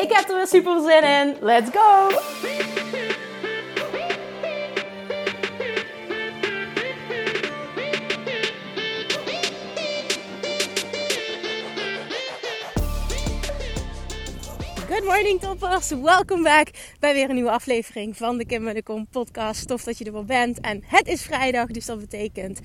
Ik heb er weer super zin in. Let's go! Good morning toppers, welkom back bij weer een nieuwe aflevering van de Kim de Kom podcast. Tof dat je er wel bent en het is vrijdag, dus dat betekent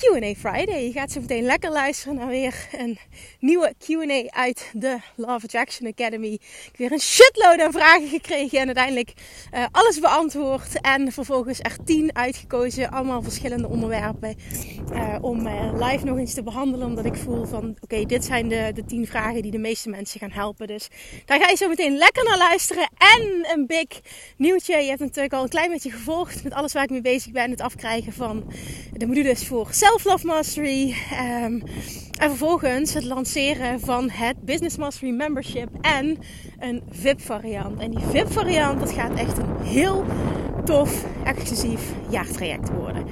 Q&A Friday. Je gaat zo meteen lekker luisteren naar weer een nieuwe Q&A uit de Love Attraction Academy. Ik heb weer een shitload aan vragen gekregen en uiteindelijk uh, alles beantwoord. En vervolgens er tien uitgekozen, allemaal verschillende onderwerpen. Uh, om uh, live nog eens te behandelen, omdat ik voel van oké, dit zijn de, de tien vragen die de meeste mensen gaan helpen. Dus daar ga je zo meteen lekker naar luisteren. En een big nieuwtje, je hebt natuurlijk al een klein beetje gevolgd met alles waar ik mee bezig ben. Het afkrijgen van de modules voor Self-Love Mastery. Um, en vervolgens het lanceren van het Business Mastery Membership en een VIP variant. En die VIP variant, dat gaat echt een heel tof, exclusief jaartraject worden.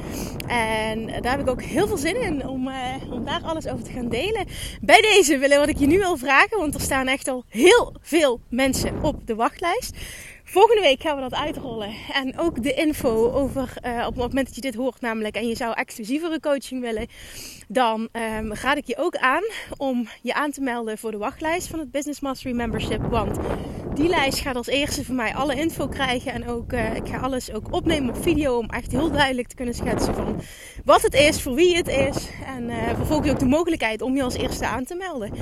En daar heb ik ook heel veel zin in om, uh, om daar alles over te gaan delen. Bij deze willen wat ik je nu wil vragen, want er staan echt al heel veel mensen op de wachtlijst. Volgende week gaan we dat uitrollen. En ook de info over uh, op het moment dat je dit hoort, namelijk en je zou exclusievere coaching willen, dan um, raad ik je ook aan om je aan te melden voor de wachtlijst van het Business Mastery Membership. Want die lijst gaat als eerste van mij alle info krijgen. En ook uh, ik ga alles ook opnemen op video om echt heel duidelijk te kunnen schetsen van wat het is, voor wie het is. En uh, vervolgens ook de mogelijkheid om je als eerste aan te melden.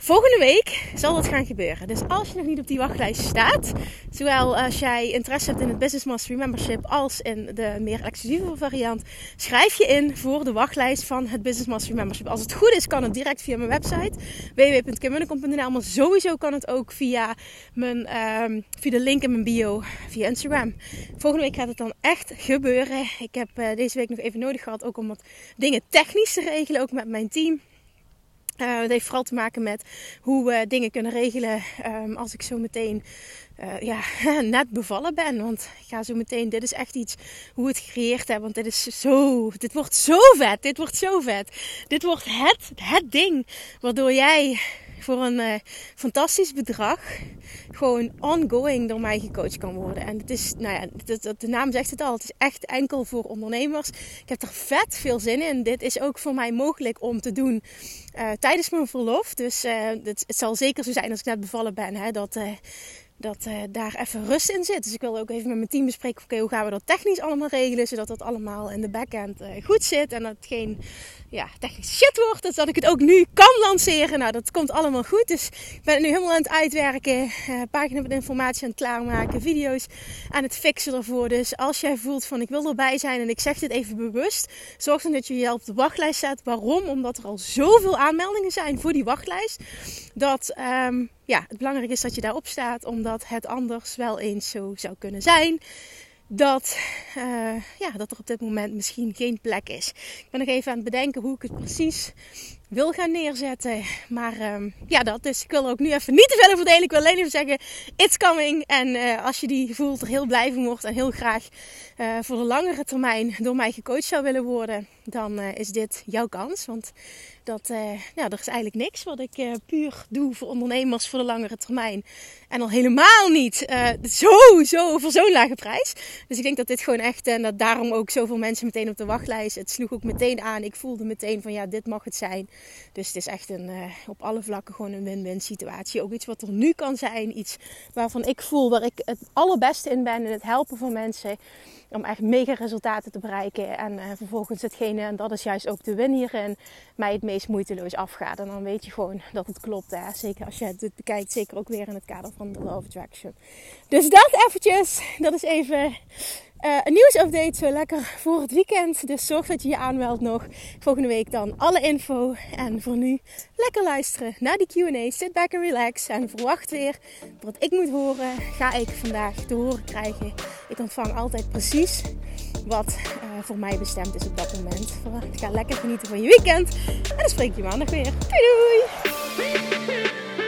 Volgende week zal dat gaan gebeuren. Dus als je nog niet op die wachtlijst staat, zowel als jij interesse hebt in het Business Mastery Membership als in de meer exclusieve variant, schrijf je in voor de wachtlijst van het Business Mastery Membership. Als het goed is, kan het direct via mijn website www.kimmunnekom.nl, maar sowieso kan het ook via, mijn, um, via de link in mijn bio via Instagram. Volgende week gaat het dan echt gebeuren. Ik heb uh, deze week nog even nodig gehad, ook om wat dingen technisch te regelen, ook met mijn team. Uh, het heeft vooral te maken met hoe we dingen kunnen regelen um, als ik zo meteen uh, ja, net bevallen ben. Want ik ga zo meteen, dit is echt iets hoe we het gecreëerd hebben. Want dit is zo, dit wordt zo vet. Dit wordt zo vet. Dit wordt het, het ding waardoor jij voor een uh, fantastisch bedrag gewoon ongoing door mij gecoacht kan worden. En het is, nou ja, de, naam zegt het al, het is echt enkel voor ondernemers. Ik heb er vet veel zin in. Dit is ook voor mij mogelijk om te doen uh, tijdens mijn verlof. Dus uh, het, het, zal zeker zo zijn als ik net bevallen ben, hè, dat dat daar even rust in zit. Dus ik wil ook even met mijn team bespreken: oké, hoe gaan we dat technisch allemaal regelen, zodat dat allemaal in de backend uh, goed zit en dat geen ja, technisch shit wordt. Dus dat ik het ook nu kan lanceren. Nou, dat komt allemaal goed. Dus ik ben het nu helemaal aan het uitwerken, uh, pagina met informatie aan het klaarmaken, video's aan het fixen ervoor. Dus als jij voelt van ik wil erbij zijn en ik zeg dit even bewust, zorg dan dat je je op de wachtlijst zet. Waarom? Omdat er al zoveel aanmeldingen zijn voor die wachtlijst. Dat um, ja, het belangrijk is dat je daarop staat, omdat het anders wel eens zo zou kunnen zijn dat, uh, ja, dat er op dit moment misschien geen plek is. Ik ben nog even aan het bedenken hoe ik het precies wil gaan neerzetten. Maar um, ja, dat. Dus ik wil ook nu even niet te veel over delen. Ik wil alleen even zeggen, it's coming. En uh, als je die voelt, er heel blij van wordt en heel graag uh, voor de langere termijn door mij gecoacht zou willen worden, dan uh, is dit jouw kans. Want dat, ja, er is eigenlijk niks wat ik puur doe voor ondernemers voor de langere termijn. En al helemaal niet zo, zo, voor zo'n lage prijs. Dus ik denk dat dit gewoon echt, en dat daarom ook zoveel mensen meteen op de wachtlijst. Het sloeg ook meteen aan. Ik voelde meteen van ja, dit mag het zijn. Dus het is echt een, op alle vlakken gewoon een win-win situatie. Ook iets wat er nu kan zijn. Iets waarvan ik voel waar ik het allerbeste in ben in het helpen van mensen om echt mega resultaten te bereiken. En uh, vervolgens hetgene, en dat is juist ook de win hierin, mij het meest moeiteloos afgaat. En dan weet je gewoon dat het klopt. Hè? Zeker als je het bekijkt, zeker ook weer in het kader van de of Attraction. Dus dat eventjes, dat is even Uh, een nieuwsupdate zo lekker voor het weekend. Dus zorg dat je je aanmeldt nog. Volgende week dan alle info. En voor nu lekker luisteren naar die Q&A. Sit back and relax. En verwacht weer wat ik moet horen. Ga ik vandaag te horen krijgen. Ik ontvang altijd precies wat uh, voor mij bestemd is op dat moment. Ga lekker genieten van je weekend. En dan spreek ik je maandag weer. Doei doei!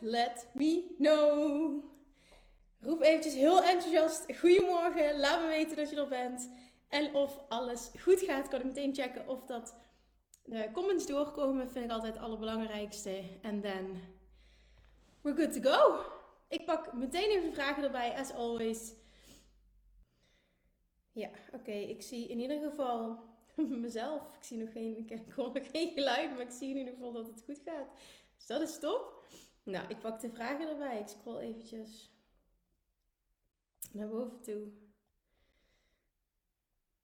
Let me know. Roep eventjes heel enthousiast goedemorgen. Laat me weten dat je er bent. En of alles goed gaat, kan ik meteen checken of dat de comments doorkomen. Vind ik altijd het allerbelangrijkste. En then we're good to go. Ik pak meteen even vragen erbij, as always. Ja, oké. Ik zie in ieder geval mezelf. Ik zie nog geen, ik hoor nog geen geluid, maar ik zie in ieder geval dat het goed gaat. Dus dat is top. Nou, ik pak de vragen erbij. Ik scroll eventjes naar boven toe.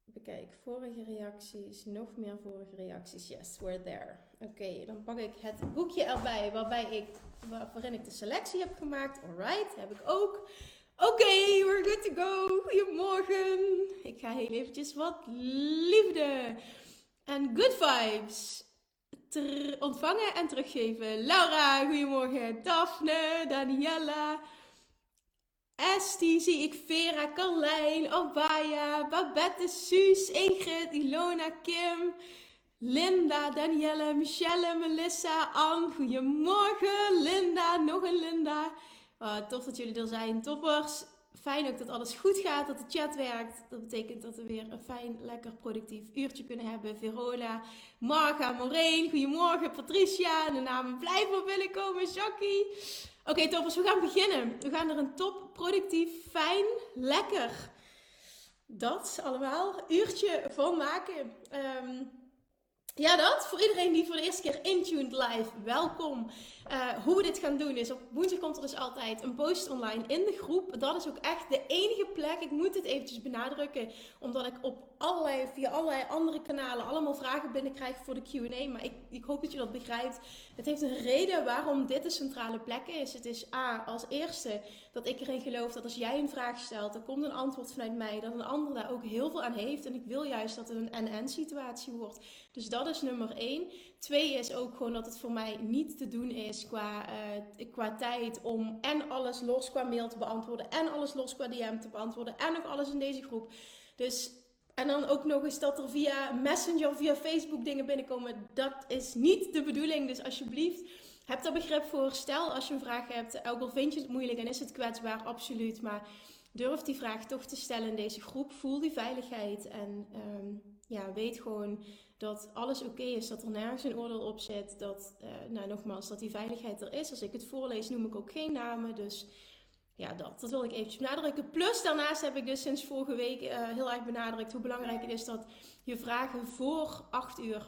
Bekijk, vorige reacties, nog meer vorige reacties. Yes, we're there. Oké, dan pak ik het boekje erbij waarbij ik, waarin ik de selectie heb gemaakt. Alright, heb ik ook. Oké, we're good to go. Goedemorgen. Ik ga heel eventjes wat liefde en good vibes ontvangen en teruggeven. Laura, goedemorgen. Daphne, Daniela. Estie, zie ik Vera, Carlijn, Obaya, Babette, Suus, Ingrid, Ilona, Kim, Linda, Danielle, Michelle, Melissa, Anne. Goedemorgen, Linda, nog een Linda. Oh, tof dat jullie er zijn, toppers. Fijn ook dat alles goed gaat, dat de chat werkt. Dat betekent dat we weer een fijn, lekker, productief uurtje kunnen hebben. Verola, Marga, Maureen, goedemorgen, Patricia. De namen blijven binnenkomen, Jackie. Oké, okay, toppers, we gaan beginnen. We gaan er een top, productief, fijn, lekker. Dat allemaal. Uurtje van maken. Um, ja, dat. Voor iedereen die voor de eerste keer intuned live, welkom. Uh, hoe we dit gaan doen is, op woensdag komt er dus altijd een post online in de groep. Dat is ook echt de enige plek, ik moet dit eventjes benadrukken, omdat ik op allerlei, via allerlei andere kanalen allemaal vragen binnenkrijg voor de Q&A. Maar ik, ik hoop dat je dat begrijpt. Het heeft een reden waarom dit de centrale plek is. Het is A, als eerste dat ik erin geloof dat als jij een vraag stelt, er komt een antwoord vanuit mij, dat een ander daar ook heel veel aan heeft. En ik wil juist dat het een en-en situatie wordt. Dus dat is nummer één. Twee is ook gewoon dat het voor mij niet te doen is qua, uh, qua tijd om en alles los qua mail te beantwoorden en alles los qua DM te beantwoorden en nog alles in deze groep. Dus en dan ook nog eens dat er via Messenger via Facebook dingen binnenkomen. Dat is niet de bedoeling. Dus alsjeblieft, heb daar begrip voor. Stel als je een vraag hebt, ook al vind je het moeilijk en is het kwetsbaar, absoluut. Maar durf die vraag toch te stellen in deze groep. Voel die veiligheid en ehm, ja, weet gewoon dat alles oké is, dat er nergens een oordeel op zit. Dat, uh, nou nogmaals, dat die veiligheid er is. Als ik het voorlees, noem ik ook geen namen. Dus ja, dat, dat wil ik eventjes benadrukken. Plus daarnaast heb ik dus sinds vorige week uh, heel erg benadrukt hoe belangrijk het is dat je vragen voor 8 uur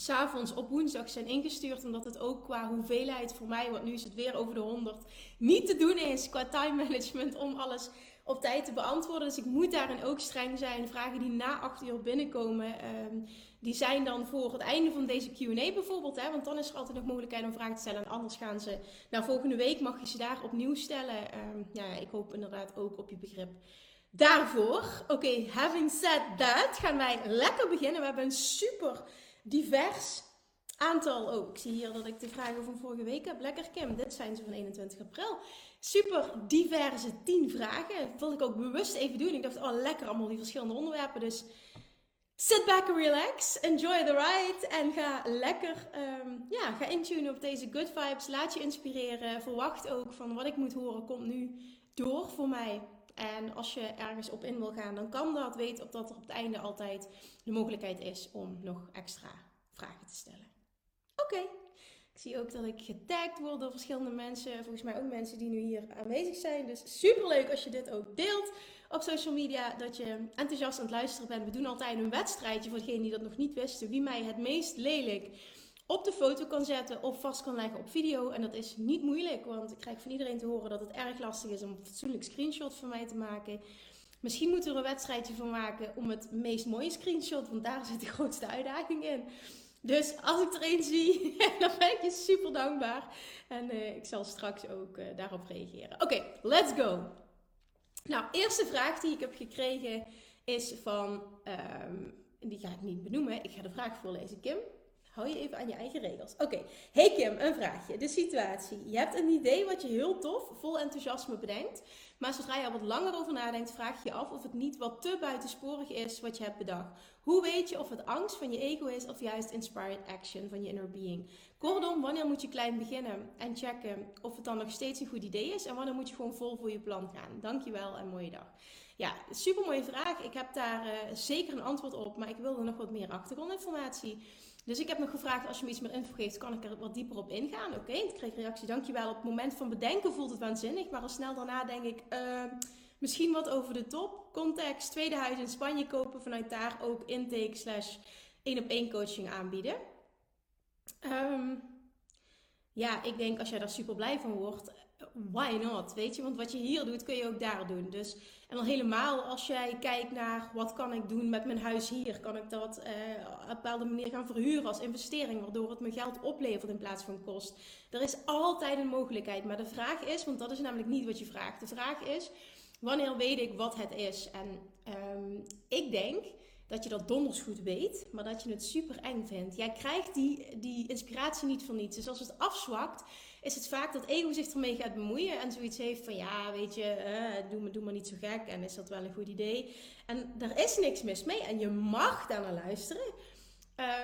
s'avonds op woensdag zijn ingestuurd. Omdat het ook qua hoeveelheid voor mij, want nu is het weer over de 100, niet te doen is qua time management om alles op tijd te beantwoorden. Dus ik moet daarin ook streng zijn. Vragen die na 8 uur binnenkomen, um, die zijn dan voor het einde van deze QA bijvoorbeeld. Hè, want dan is er altijd nog mogelijkheid om vragen te stellen. En anders gaan ze, nou volgende week mag je ze daar opnieuw stellen. Um, ja, ik hoop inderdaad ook op je begrip daarvoor. Oké, having said that, gaan wij lekker beginnen. We hebben een super divers aantal. Oh, ik zie hier dat ik de vragen van vorige week heb. Lekker Kim, dit zijn ze van 21 april. Super diverse 10 vragen. Dat wilde ik ook bewust even doen. Ik dacht, oh lekker allemaal die verschillende onderwerpen. Dus sit back and relax. Enjoy the ride. En ga lekker, um, ja, ga intunen op deze good vibes. Laat je inspireren. Verwacht ook van wat ik moet horen komt nu door voor mij. En als je ergens op in wil gaan, dan kan dat. Weet op dat er op het einde altijd de mogelijkheid is om nog extra vragen te stellen. Oké. Ik zie ook dat ik getagd word door verschillende mensen. Volgens mij ook mensen die nu hier aanwezig zijn. Dus super leuk als je dit ook deelt op social media. Dat je enthousiast aan het luisteren bent. We doen altijd een wedstrijdje voor degenen die dat nog niet wisten. Wie mij het meest lelijk op de foto kan zetten of vast kan leggen op video. En dat is niet moeilijk, want ik krijg van iedereen te horen dat het erg lastig is om een fatsoenlijk screenshot van mij te maken. Misschien moeten we er een wedstrijdje van maken om het meest mooie screenshot, want daar zit de grootste uitdaging in. Dus als ik er een zie, dan ben ik je super dankbaar. En uh, ik zal straks ook uh, daarop reageren. Oké, let's go. Nou, eerste vraag die ik heb gekregen is van, um, die ga ik niet benoemen. Ik ga de vraag voorlezen. Kim, Hou je even aan je eigen regels. Oké, hey Kim, een vraagje. De situatie. Je hebt een idee wat je heel tof, vol enthousiasme bedenkt. Maar zodra je er wat langer over nadenkt, vraag je je af of het niet wat te buitensporig is wat je hebt bedacht. Hoe weet je of het angst van je ego is of juist inspired action van je inner being? Kortom, wanneer moet je klein beginnen en checken of het dan nog steeds een goed idee is? En wanneer moet je gewoon vol voor je plan gaan? Dankjewel en mooie dag. Ja, super mooie vraag. Ik heb daar uh, zeker een antwoord op, maar ik wilde nog wat meer achtergrondinformatie. Dus ik heb nog gevraagd, als je me iets meer info geeft, kan ik er wat dieper op ingaan. Oké, ik kreeg reactie, dankjewel. Op het moment van bedenken voelt het waanzinnig, maar al snel daarna denk ik, uh, misschien wat over de top. Context, tweede huis in Spanje kopen, vanuit daar ook intake slash één op één coaching aanbieden. Um, ja, ik denk als jij daar super blij van wordt, why not? Weet je, want wat je hier doet, kun je ook daar doen. Dus, en dan helemaal als jij kijkt naar wat kan ik doen met mijn huis hier, kan ik dat uh, op een bepaalde manier gaan verhuren als investering, waardoor het me geld oplevert in plaats van kost. Er is altijd een mogelijkheid, maar de vraag is, want dat is namelijk niet wat je vraagt. De vraag is, wanneer weet ik wat het is? En um, ik denk dat je dat donders goed weet, maar dat je het super eng vindt. Jij krijgt die, die inspiratie niet van niets. Dus als het afzwakt, is het vaak dat ego zich ermee gaat bemoeien en zoiets heeft van ja, weet je, eh, doe, maar, doe maar niet zo gek en is dat wel een goed idee. En daar is niks mis mee en je mag daar naar luisteren.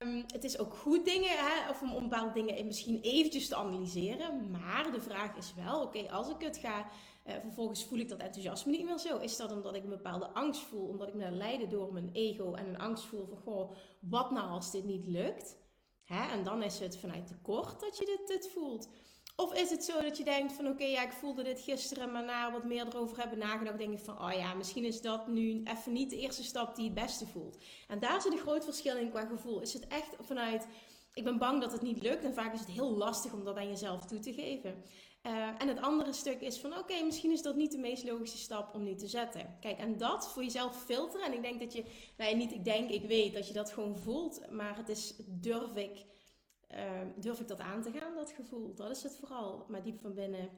Um, het is ook goed dingen, hè, of om, bepaalde dingen misschien eventjes te analyseren. Maar de vraag is wel, oké, als ik het ga, uh, vervolgens voel ik dat enthousiasme niet meer zo. Is dat omdat ik een bepaalde angst voel, omdat ik me leiden door mijn ego en een angst voel van, goh, wat nou als dit niet lukt? Hè? En dan is het vanuit tekort dat je dit, dit voelt. Of is het zo dat je denkt van oké, ja, ik voelde dit gisteren, maar na wat meer erover hebben nagedacht, denk ik van oh ja, misschien is dat nu even niet de eerste stap die het beste voelt. En daar zit een groot verschil in qua gevoel. Is het echt vanuit ik ben bang dat het niet lukt en vaak is het heel lastig om dat aan jezelf toe te geven. Uh, en het andere stuk is van oké, misschien is dat niet de meest logische stap om nu te zetten. Kijk, en dat voor jezelf filteren. En ik denk dat je, nou niet ik denk, ik weet dat je dat gewoon voelt, maar het is durf ik Ehm, durf ik dat aan te gaan, dat gevoel? Dat is het vooral. Maar diep van binnen,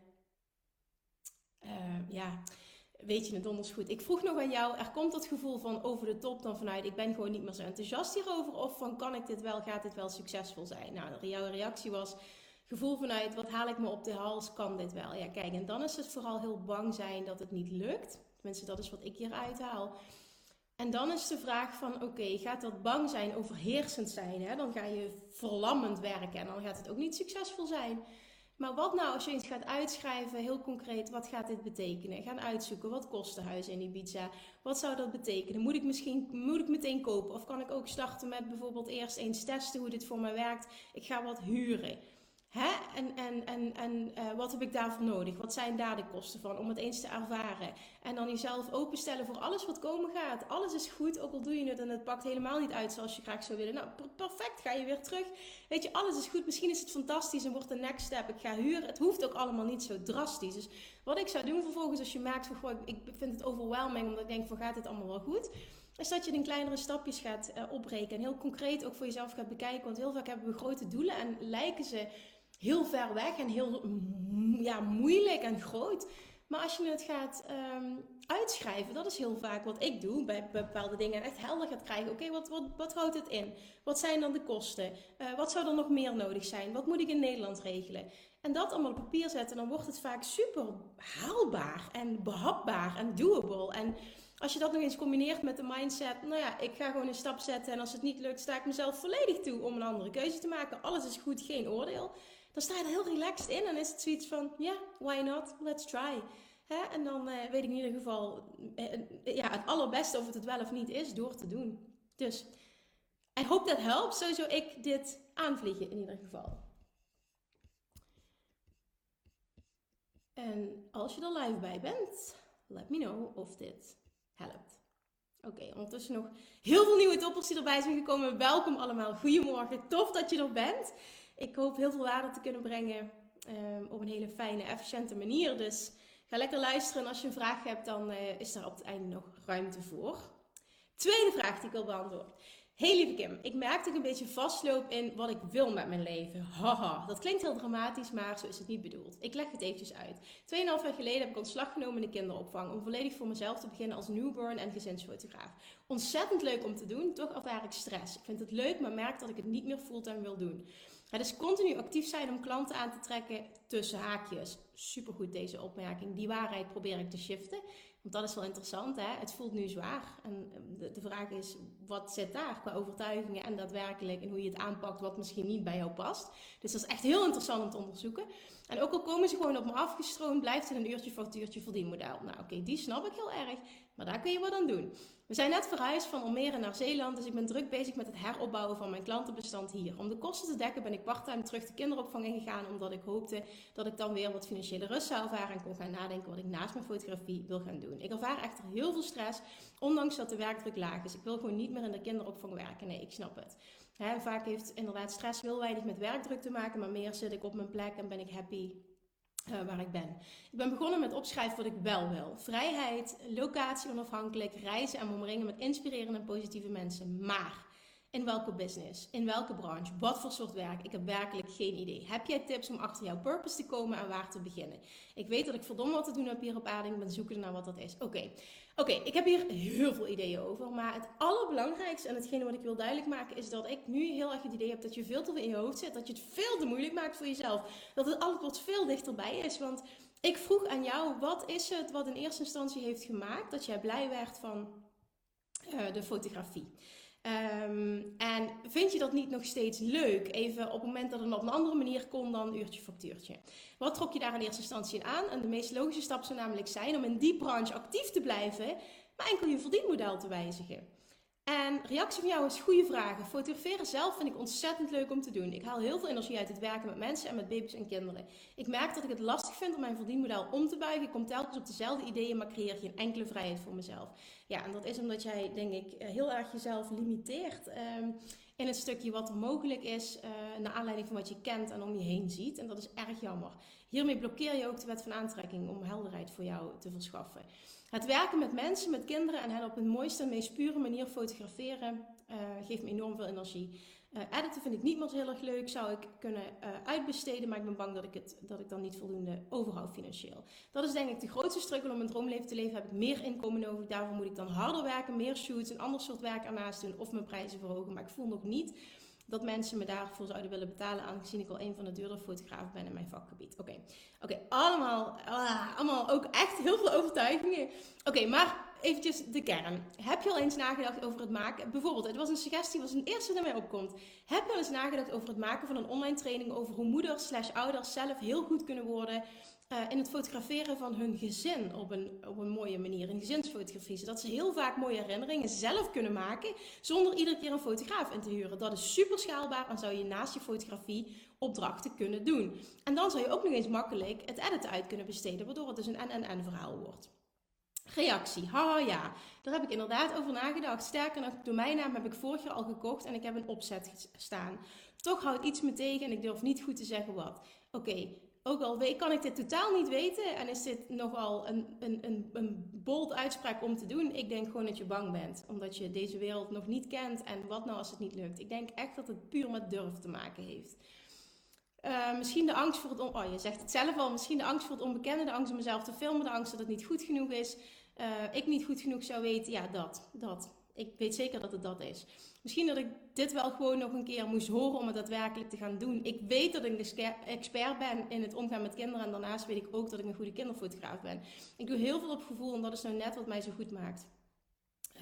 uh, ja, weet je het donders goed. Ik vroeg nog aan jou, er komt dat gevoel van over de top dan vanuit, ik ben gewoon niet meer zo enthousiast hierover. Of van, kan ik dit wel, gaat dit wel succesvol zijn? Nou, jouw reactie was, gevoel vanuit, wat haal ik me op de hals, kan dit wel? Ja, kijk, en dan is het vooral heel bang zijn dat het niet lukt. Tenminste, dat is wat ik hier uithaal. En dan is de vraag van, oké, gaat dat bang zijn, overheersend zijn? Hè? Dan ga je verlammend werken en dan gaat het ook niet succesvol zijn. Maar wat nou als je eens gaat uitschrijven, heel concreet, wat gaat dit betekenen? Gaan uitzoeken, wat kost de huis in Ibiza? Wat zou dat betekenen? Moet ik misschien moet ik meteen kopen? Of kan ik ook starten met bijvoorbeeld eerst eens testen hoe dit voor mij werkt? Ik ga wat huren. En, en, en, uh, wat heb ik daarvoor nodig? Wat zijn daar de kosten van om het eens te ervaren? En dan jezelf openstellen voor alles wat komen gaat. Alles is goed, ook al doe je het en het pakt helemaal niet uit zoals je graag zou willen. Nou, perfect, ga je weer terug. Weet je, alles is goed. Misschien is het fantastisch en wordt de next step. Ik ga huren. Het hoeft ook allemaal niet zo drastisch. Dus wat ik zou doen vervolgens als je maakt van, ik vind het overwhelming omdat ik denk van, gaat dit allemaal wel goed? is dat je in kleinere stapjes gaat uh, opbreken. En heel concreet ook voor jezelf gaat bekijken. Want heel vaak hebben we grote doelen en lijken ze heel ver weg en heel ja, moeilijk en groot. Maar als je het gaat um, uitschrijven, dat is heel vaak wat ik doe bij bepaalde dingen. Echt helder gaat krijgen. Oké, wat, wat, wat houdt het in? Wat zijn dan de kosten? Uh, wat zou er nog meer nodig zijn? Wat moet ik in Nederland regelen? En dat allemaal op papier zetten, dan wordt het vaak super haalbaar en behapbaar en doable. En als je dat nog eens combineert met de mindset, nou ja, ik ga gewoon een stap zetten en als het niet lukt, sta ik mezelf volledig toe om een andere keuze te maken. Alles is goed, geen oordeel dan sta je er heel relaxed in en is het zoiets van, ja, yeah, why not? Let's try. Hè? En dan uh, weet ik in ieder geval uh, ja, het allerbeste of het het wel of niet is door te doen. Dus, I hope that helps. Sowieso ik dit aanvliegen in ieder geval. En als je er live bij bent, let me know of dit helpt. Oké, ondertussen nog heel veel nieuwe toppers die erbij zijn gekomen. Welkom allemaal. Goedemorgen. Tof dat je er bent. Ik hoop heel veel waarde te kunnen brengen um, op een hele fijne, efficiënte manier. Dus ga lekker luisteren. En als je een vraag hebt, dan uh, is daar op het einde nog ruimte voor. Tweede vraag die ik wil beantwoorden. Hey lieve Kim, ik merk dat ik een beetje vastloop in wat ik wil met mijn leven. Haha, dat klinkt heel dramatisch, maar zo is het niet bedoeld. Ik leg het eventjes uit. Tweeënhalf jaar geleden heb ik ontslag genomen in de kinderopvang om volledig voor mezelf te beginnen als newborn en gezinsfotograaf. Ontzettend leuk om te doen, toch ervaar ik stress. Ik vind het leuk, maar merk dat ik het niet meer fulltime wil doen. Het is continu actief zijn om klanten aan te trekken tussen haakjes. Supergoed deze opmerking. Die waarheid probeer ik te shiften. Want dat is wel interessant. Hè? Het voelt nu zwaar. En ehm, de, de vraag is, wat zit daar qua overtuigingen en daadwerkelijk en hoe je het aanpakt wat misschien niet bij jou past. Dus dat is echt heel interessant om te onderzoeken. En ook al komen ze gewoon op me afgestroomd, blijft het een uurtje factuurtje verdienmodel. Nou oké, die snap ik heel erg. Maar daar kun je wat aan doen. We zijn net verhuisd van Almere naar Zeeland, dus ik ben druk bezig met het heropbouwen van mijn klantenbestand hier. Om de kosten te dekken ben ik parttime terug de kinderopvang ingegaan, omdat ik hoopte dat ik dan weer wat financiële rust zou ervaren en kon gaan nadenken wat ik naast mijn fotografie wil gaan doen. Ik ervaar echter heel veel stress, ondanks dat de werkdruk laag is. Ik wil gewoon niet meer in de kinderopvang werken. Nee, ik snap het. vaak heeft inderdaad stress heel weinig met werkdruk te maken, maar meer zit ik op mijn plek en ben ik happy uh, waar ik ben. Ik ben begonnen met opschrijven wat ik wel wil. Vrijheid, locatie onafhankelijk, reizen en omringen met inspirerende en positieve mensen. Maar in welke business? In welke branche? Wat voor soort werk? Ik heb werkelijk geen idee. Heb jij tips om achter jouw purpose te komen en waar te beginnen? Ik weet dat ik verdomme wat te doen heb hier op aarde. Ik ben zoekende naar wat dat is. Oké, oké. ik heb hier heel veel ideeën over. Maar het allerbelangrijkste en hetgene wat ik wil duidelijk maken is dat ik nu heel erg het idee heb dat je veel te veel in je hoofd zit. Dat je het veel te moeilijk maakt voor jezelf. Dat het wat veel dichterbij is. Want ik vroeg aan jou, wat is het wat in eerste instantie heeft gemaakt dat jij blij werd van uh, de fotografie? Um, en vind je dat niet nog steeds leuk? Even op het moment dat het op een andere manier kon dan uurtje factuurtje. Wat trok je daar in eerste instantie aan? En de meest logische stap zou namelijk zijn om in die branche actief te blijven, maar enkel je verdienmodel te wijzigen. En reactie van jou is goede vragen. Fotograferen zelf vind ik ontzettend leuk om te doen. Ik haal heel veel energie uit het werken met mensen en met baby's en kinderen. Ik merk dat ik het lastig vind om mijn verdienmodel om te buigen. Ik kom telkens op dezelfde ideeën, maar creëer geen enkele vrijheid voor mezelf. Ja, en dat is omdat jij, denk ik, eh, heel erg jezelf limiteert um, in het stukje wat er mogelijk is, uh, naar aanleiding van wat je kent en om je heen ziet. En dat is erg jammer. Hiermee blokkeer je ook de wet van aantrekking om helderheid voor jou te verschaffen. Het werken met mensen, met kinderen en hen op een mooiste en meest pure manier fotograferen uh, geeft me enorm veel energie. Uh, editen vind ik niet heel erg leuk, zou ik kunnen uh, uitbesteden, maar ik ben bang dat ik, het, dat ik dan niet voldoende overhoud financieel. Dat is denk ik de grootste struggle om een droomleven te leven. Heb ik meer inkomen nodig, daarvoor moet ik dan harder werken, meer shoots, een ander soort werk ernaast doen of mijn prijzen verhogen. Maar ik voel nog niet dat mensen me daarvoor zouden willen betalen, aangezien ik al een van de duurdere fotografen ben in mijn vakgebied. Oké, oké, allemaal, ah, allemaal ook echt heel veel overtuigingen. Oké, maar eventjes de kern. Heb je al eens nagedacht over het maken? Bijvoorbeeld, het was een suggestie, was een eerste die mij opkomt. Heb je al eens nagedacht over het maken van een online training over hoe moeders slash ouders zelf heel goed kunnen worden uh, in het fotograferen van hun gezin op een, op een mooie manier. In gezinsfotografie. Zodat ze heel vaak mooie herinneringen zelf kunnen maken. Zonder iedere keer een fotograaf in te huren. Dat is super schaalbaar en zou je naast je fotografie opdrachten kunnen doen. En dan zou je ook nog eens makkelijk het editen uit kunnen besteden. Waardoor het dus een en-en-en verhaal wordt. Reactie. Haha ja, daar heb ik inderdaad over nagedacht. Sterker nog, domeinnaam heb ik vorig jaar al gekocht en ik heb een opzet staan. Toch houdt iets me tegen en ik durf niet goed te zeggen wat. Oké, ook al kan ik dit totaal niet weten en is dit nogal een, een, een, een bold uitspraak om te doen. Ik denk gewoon dat je bang bent, omdat je deze wereld nog niet kent en wat nou als het niet lukt. Ik denk echt dat het puur met durf te maken heeft. Uh, misschien de angst voor het on oh, je zegt het zelf al. Misschien de angst voor het onbekende, de angst om mezelf te filmen, de angst dat het niet goed genoeg is. Uh, ik niet goed genoeg zou weten. Ja, dat, dat. Ik weet zeker dat het dat is. Misschien dat ik dit wel gewoon nog een keer moest horen om het daadwerkelijk te gaan doen. Ik weet dat ik een expert ben in het omgaan met kinderen. En daarnaast weet ik ook dat ik een goede kinderfotograaf ben. Ik doe heel veel op gevoel en dat is nou net wat mij zo goed maakt.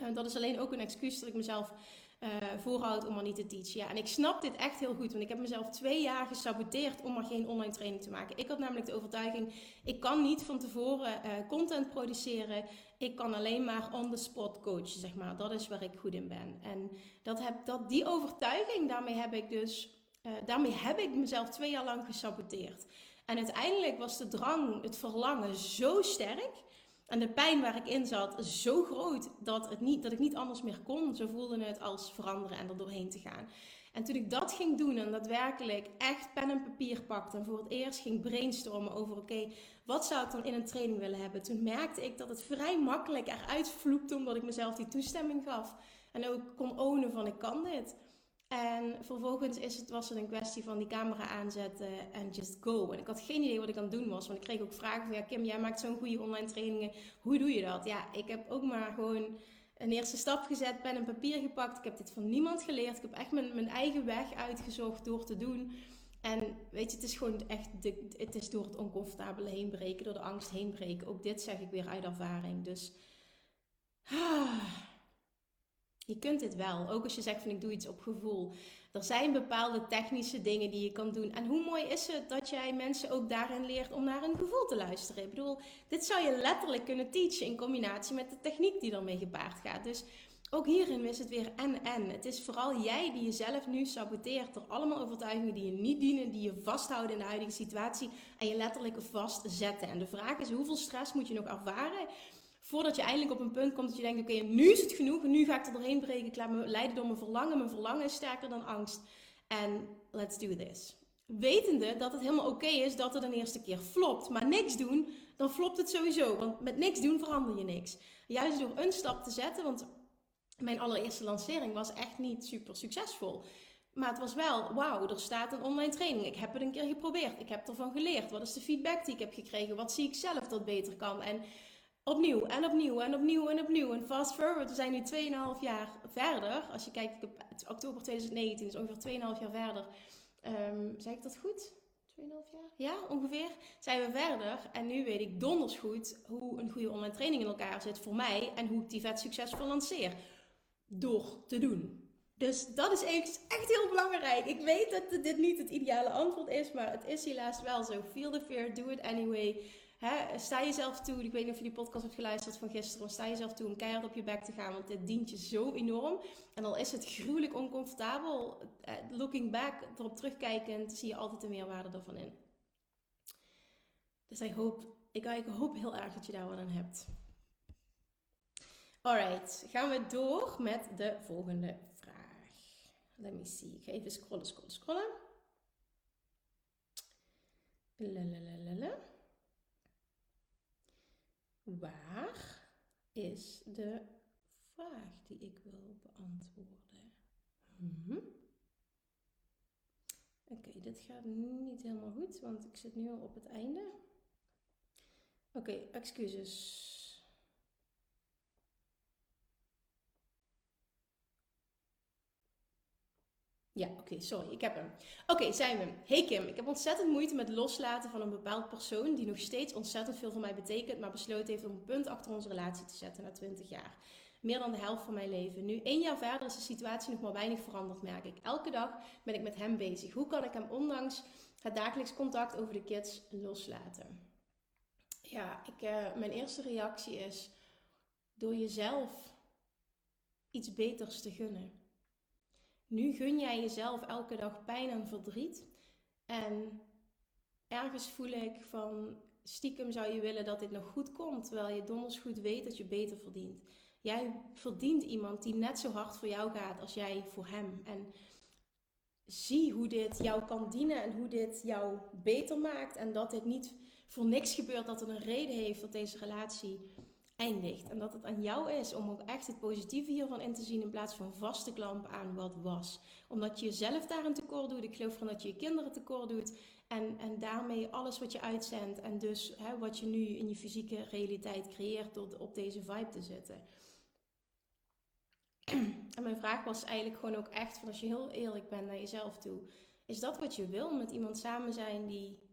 Uh, dat is alleen ook een excuus dat ik mezelf uh, voorhoudt om maar niet te teachen. Ja, en ik snap dit echt heel goed, want ik heb mezelf twee jaar gesaboteerd om maar geen online training te maken. Ik had namelijk de overtuiging, ik kan niet van tevoren uh, content produceren. Ik kan alleen maar on the spot coachen, zeg maar. Dat is waar ik goed in ben. En dat heb, dat, die overtuiging, daarmee heb ik dus, uh, daarmee heb ik mezelf twee jaar lang gesaboteerd. En uiteindelijk was de drang, het verlangen zo sterk En de pijn waar ik in zat, zo groot dat, het niet, dat ik niet anders meer kon. Zo voelde het als veranderen en er doorheen te gaan. En toen ik dat ging doen en daadwerkelijk echt pen en papier pakte en voor het eerst ging brainstormen over oké, wat zou ik dan in een training willen hebben? Toen merkte ik dat het vrij makkelijk eruit vloepte omdat ik mezelf die toestemming gaf. En ook kon ownen van ik kan dit. En vervolgens is het, was het een kwestie van die camera aanzetten en just go. En ik had geen idee wat ik aan het doen was. Want ik kreeg ook vragen van, ja Kim, jij maakt zo'n goede online trainingen. Hoe doe je dat? Ja, ik heb ook maar gewoon een eerste stap gezet, pen en papier gepakt. Ik heb dit van niemand geleerd. Ik heb echt mijn, mijn eigen weg uitgezocht door te doen. En weet je, het is gewoon echt, de, het is door het oncomfortabele heen breken, door de angst heen breken. Ook dit zeg ik weer uit ervaring. Dus... Ah, je kunt dit wel, ook als je zegt van ik doe iets op gevoel. Er zijn bepaalde technische dingen die je kan doen. En hoe mooi is het dat jij mensen ook daarin leert om naar hun gevoel te luisteren. Ik bedoel, dit zou je letterlijk kunnen teachen in combinatie met de techniek die ermee gepaard gaat. Dus ook hierin is het weer en en. Het is vooral jij die jezelf nu saboteert door allemaal overtuigingen die je niet dienen, die je vasthouden in de huidige situatie en je letterlijk vastzetten. En de vraag is, hoeveel stress moet je nog ervaren? Voordat je eindelijk op een punt komt dat je denkt: oké, nu is het genoeg. Nu ga ik er doorheen breken. Ik laat me leiden door mijn verlangen. Mijn verlangen is sterker dan angst. En let's do this. Wetende dat het helemaal oké is dat het een eerste keer flopt. Maar niks doen, dan flopt het sowieso. Want met niks doen verander je niks. Juist door een stap te zetten, want mijn allereerste lancering was echt niet super succesvol. Maar het was wel, wauw, er staat een online training. Ik heb het een keer geprobeerd. Ik heb ervan geleerd. Wat is de feedback die ik heb gekregen? Wat zie ik zelf dat beter kan? En opnieuw en opnieuw en opnieuw en opnieuw. En fast forward, we zijn nu 2,5 jaar verder. Als je kijkt, oktober 2019 is ongeveer 2,5 jaar verder. Um, zeg ik dat goed? 2,5 jaar? Ja, ongeveer. Zijn we verder. En nu weet ik donders goed hoe een goede online training in elkaar zit voor mij. En hoe ik die vet succesvol lanceer. Door te doen. Dus dat is echt heel belangrijk. Ik weet dat dit niet het ideale antwoord is, maar het is helaas wel zo. Feel the fear, do it anyway. Sta jezelf toe, ik weet niet of je die podcast hebt geluisterd van gisteren, sta jezelf toe om keihard op je bek te gaan, want dit dient je zo enorm. En al is het gruwelijk oncomfortabel, eh, looking back, erop terugkijkend, zie je altijd de meerwaarde ervan in. Dus ik hoop, ik, ik hoop heel erg dat je daar wat aan hebt. Alright, gaan we door met de volgende vraag. Let me see. Ik ga even scrollen, scrollen, scrollen. Waar is de vraag die ik wil beantwoorden? Mhm. Oké, dit gaat niet helemaal goed, want ik zit nu al op het einde. Oké, excuses. Ja, oké, sorry, ik heb hem. Oké, zijn we. Hey Kim, ik heb ontzettend moeite met loslaten van een bepaald persoon die nog steeds ontzettend veel voor mij betekent, maar besloten heeft om een punt achter onze relatie te zetten na 20 jaar. Meer dan de helft van mijn leven. Nu, één jaar verder is de situatie nog maar weinig veranderd, merk ik. Elke dag ben ik met hem bezig. Hoe kan ik hem ondanks het dagelijks contact over de kids loslaten? Ja, ik, uh, mijn eerste reactie is door jezelf iets beters te gunnen. Nu gun jij jezelf elke dag pijn en verdriet. En ergens voel ik van stiekem zou je willen dat dit nog goed komt, terwijl je donders goed weet dat je beter verdient. Jij verdient iemand die net zo hard voor jou gaat als jij voor hem. En zie hoe dit jou kan dienen en hoe dit jou beter maakt. En dat dit niet voor niks gebeurt, dat het een reden heeft dat deze relatie eindigt. En dat het aan jou is om ook echt het positieve hiervan in te zien in plaats van vaste klampen aan wat was. Omdat je jezelf daarin tekort doet. Ik geloof erin dat je je kinderen tekort doet. En, en daarmee alles wat je uitzendt en dus hè, wat je nu in je fysieke realiteit creëert door op deze vibe te zitten. En mijn vraag was eigenlijk gewoon ook echt van als je heel eerlijk bent naar jezelf toe. Is dat wat je wil met iemand samen zijn die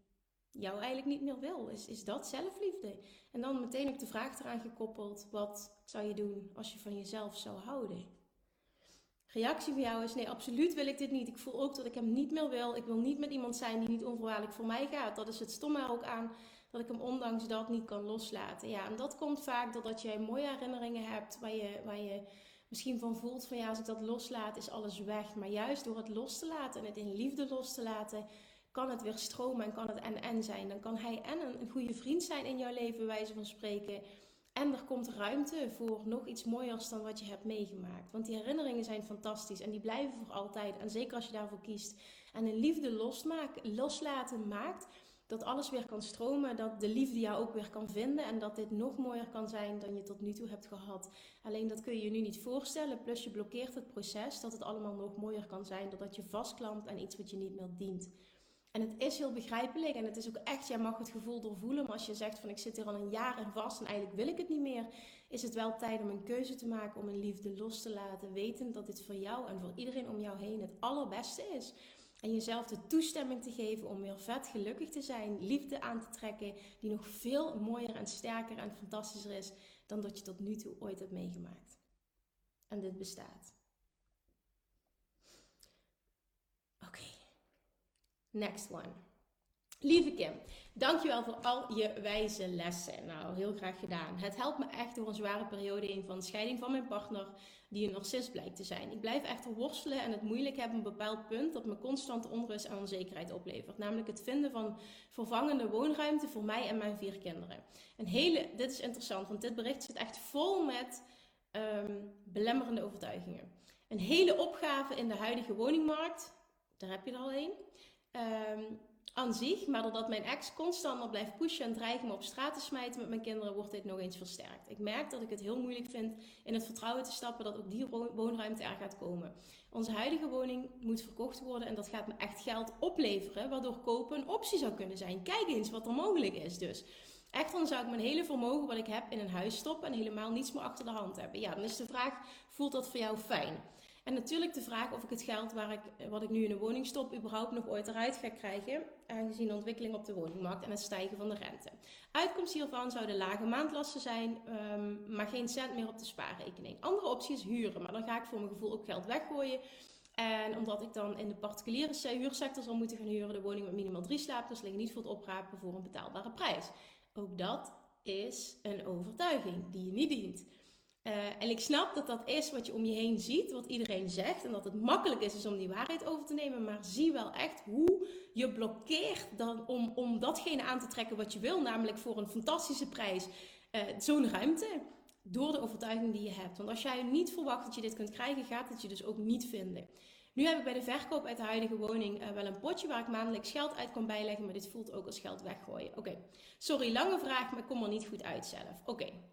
jou eigenlijk niet meer wil. Is, is dat zelfliefde? En dan meteen ook de vraag eraan gekoppeld: wat zou je doen als je van jezelf zou houden? Reactie van jou is: nee, absoluut wil ik dit niet. Ik voel ook dat ik hem niet meer wil. Ik wil niet met iemand zijn die niet onvoorwaardelijk voor mij gaat. Dat is het stomme ook aan dat ik hem ondanks dat niet kan loslaten. Ja, en dat komt vaak doordat jij mooie herinneringen hebt waar je, waar je misschien van voelt van ja, als ik dat loslaat, is alles weg. Maar juist door het los te laten en het in liefde los te laten, kan het weer stromen en kan het en-en zijn. Dan kan hij en een, een goede vriend zijn in jouw leven, wijze van spreken. En er komt ruimte voor nog iets mooiers dan wat je hebt meegemaakt. Want die herinneringen zijn fantastisch en die blijven voor altijd. En zeker als je daarvoor kiest en een liefde losmaken, loslaten maakt, dat alles weer kan stromen, dat de liefde jou ook weer kan vinden en dat dit nog mooier kan zijn dan je tot nu toe hebt gehad. Alleen dat kun je je nu niet voorstellen, plus je blokkeert het proces dat het allemaal nog mooier kan zijn doordat je vastklampt aan iets wat je niet meer dient. En het is heel begrijpelijk en het is ook echt, jij mag het gevoel doorvoelen, maar als je zegt van ik zit hier al een jaar in vast en eigenlijk wil ik het niet meer, is het wel tijd om een keuze te maken om een liefde los te laten, wetend dat dit voor jou en voor iedereen om jou heen het allerbeste is. En jezelf de toestemming te geven om weer vet gelukkig te zijn, liefde aan te trekken, die nog veel mooier en sterker en fantastischer is dan dat je tot nu toe ooit hebt meegemaakt. En dit bestaat. Oké, next one. Lieve Kim, dankjewel voor al je wijze lessen. Nou, heel graag gedaan. Het helpt me echt door een zware periode heen van scheiding van mijn partner, die een narcist blijkt te zijn. Ik blijf echter worstelen en het moeilijk hebben een bepaald punt dat me constante onrust en onzekerheid oplevert. Namelijk het vinden van vervangende woonruimte voor mij en mijn vier kinderen. Een hele, dit is interessant, want dit bericht zit echt vol met um, belemmerende overtuigingen. Een hele opgave in de huidige woningmarkt, daar heb je er al een. Um, aan zich, maar doordat mijn ex constant maar blijft pushen en dreigen me op straat te smijten met mijn kinderen, wordt dit nog eens versterkt. Ik merk dat ik het heel moeilijk vind in het vertrouwen te stappen dat ook die woonruimte er gaat komen. Onze huidige woning moet verkocht worden en dat gaat me echt geld opleveren, waardoor kopen een optie zou kunnen zijn. Kijk eens wat er mogelijk is dus. Echt dan zou ik mijn hele vermogen wat ik heb in een huis stoppen en helemaal niets meer achter de hand hebben. Ja, dan is de vraag, voelt dat voor jou fijn? En natuurlijk de vraag of ik het geld waar ik, wat ik nu in de woning stop, überhaupt nog ooit eruit ga krijgen, aangezien de ontwikkeling op de woningmarkt en het stijgen van de rente. Uitkomst hiervan zouden lage maandlasten zijn, um, maar geen cent meer op de spaarrekening. Andere optie is huren, maar dan ga ik voor mijn gevoel ook geld weggooien. En omdat ik dan in de particuliere huursector zal moeten gaan huren, de woning met minimaal drie slaapers liggen niet voor het oprapen voor een betaalbare prijs. Ook dat is een overtuiging die je niet dient. Uh, en ik snap dat dat is wat je om je heen ziet, wat iedereen zegt. En dat het makkelijk is om die waarheid over te nemen. Maar zie wel echt hoe je blokkeert dan om, om datgene aan te trekken wat je wil. Namelijk voor een fantastische prijs uh, zo'n ruimte. Door de overtuiging die je hebt. Want als jij niet verwacht dat je dit kunt krijgen, gaat het je dus ook niet vinden. Nu heb ik bij de verkoop uit de huidige woning uh, wel een potje waar ik maandelijks geld uit kan bijleggen. Maar dit voelt ook als geld weggooien. Oké, sorry, lange vraag, maar ik kom er niet goed uit zelf. Oké.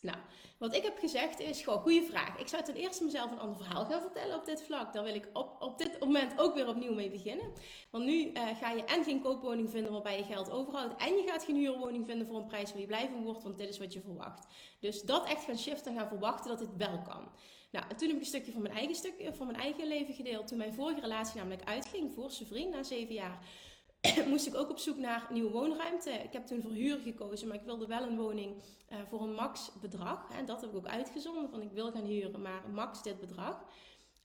Nou, wat ik heb gezegd is gewoon goede vraag. Ik zou ten eerste mezelf een ander verhaal gaan vertellen op dit vlak. Daar wil ik op, op dit moment ook weer opnieuw mee beginnen. Want nu uh, ga je en geen koopwoning vinden waarbij je geld overhoudt. En je gaat geen huurwoning vinden voor een prijs waar je blij van wordt. Want dit is wat je verwacht. Dus dat echt gaan shiften en gaan verwachten dat dit wel kan. Nou, en toen heb ik een stukje van mijn eigen, stuk, van mijn eigen leven gedeeld. Toen mijn vorige relatie namelijk uitging voor zijn vriend na zeven jaar. moest ik ook op zoek naar nieuwe woonruimte. Ik heb toen voor huur gekozen, maar ik wilde wel een woning uh, voor een max bedrag. En dat heb ik ook uitgezonden, van ik wil gaan huren, maar max dit bedrag.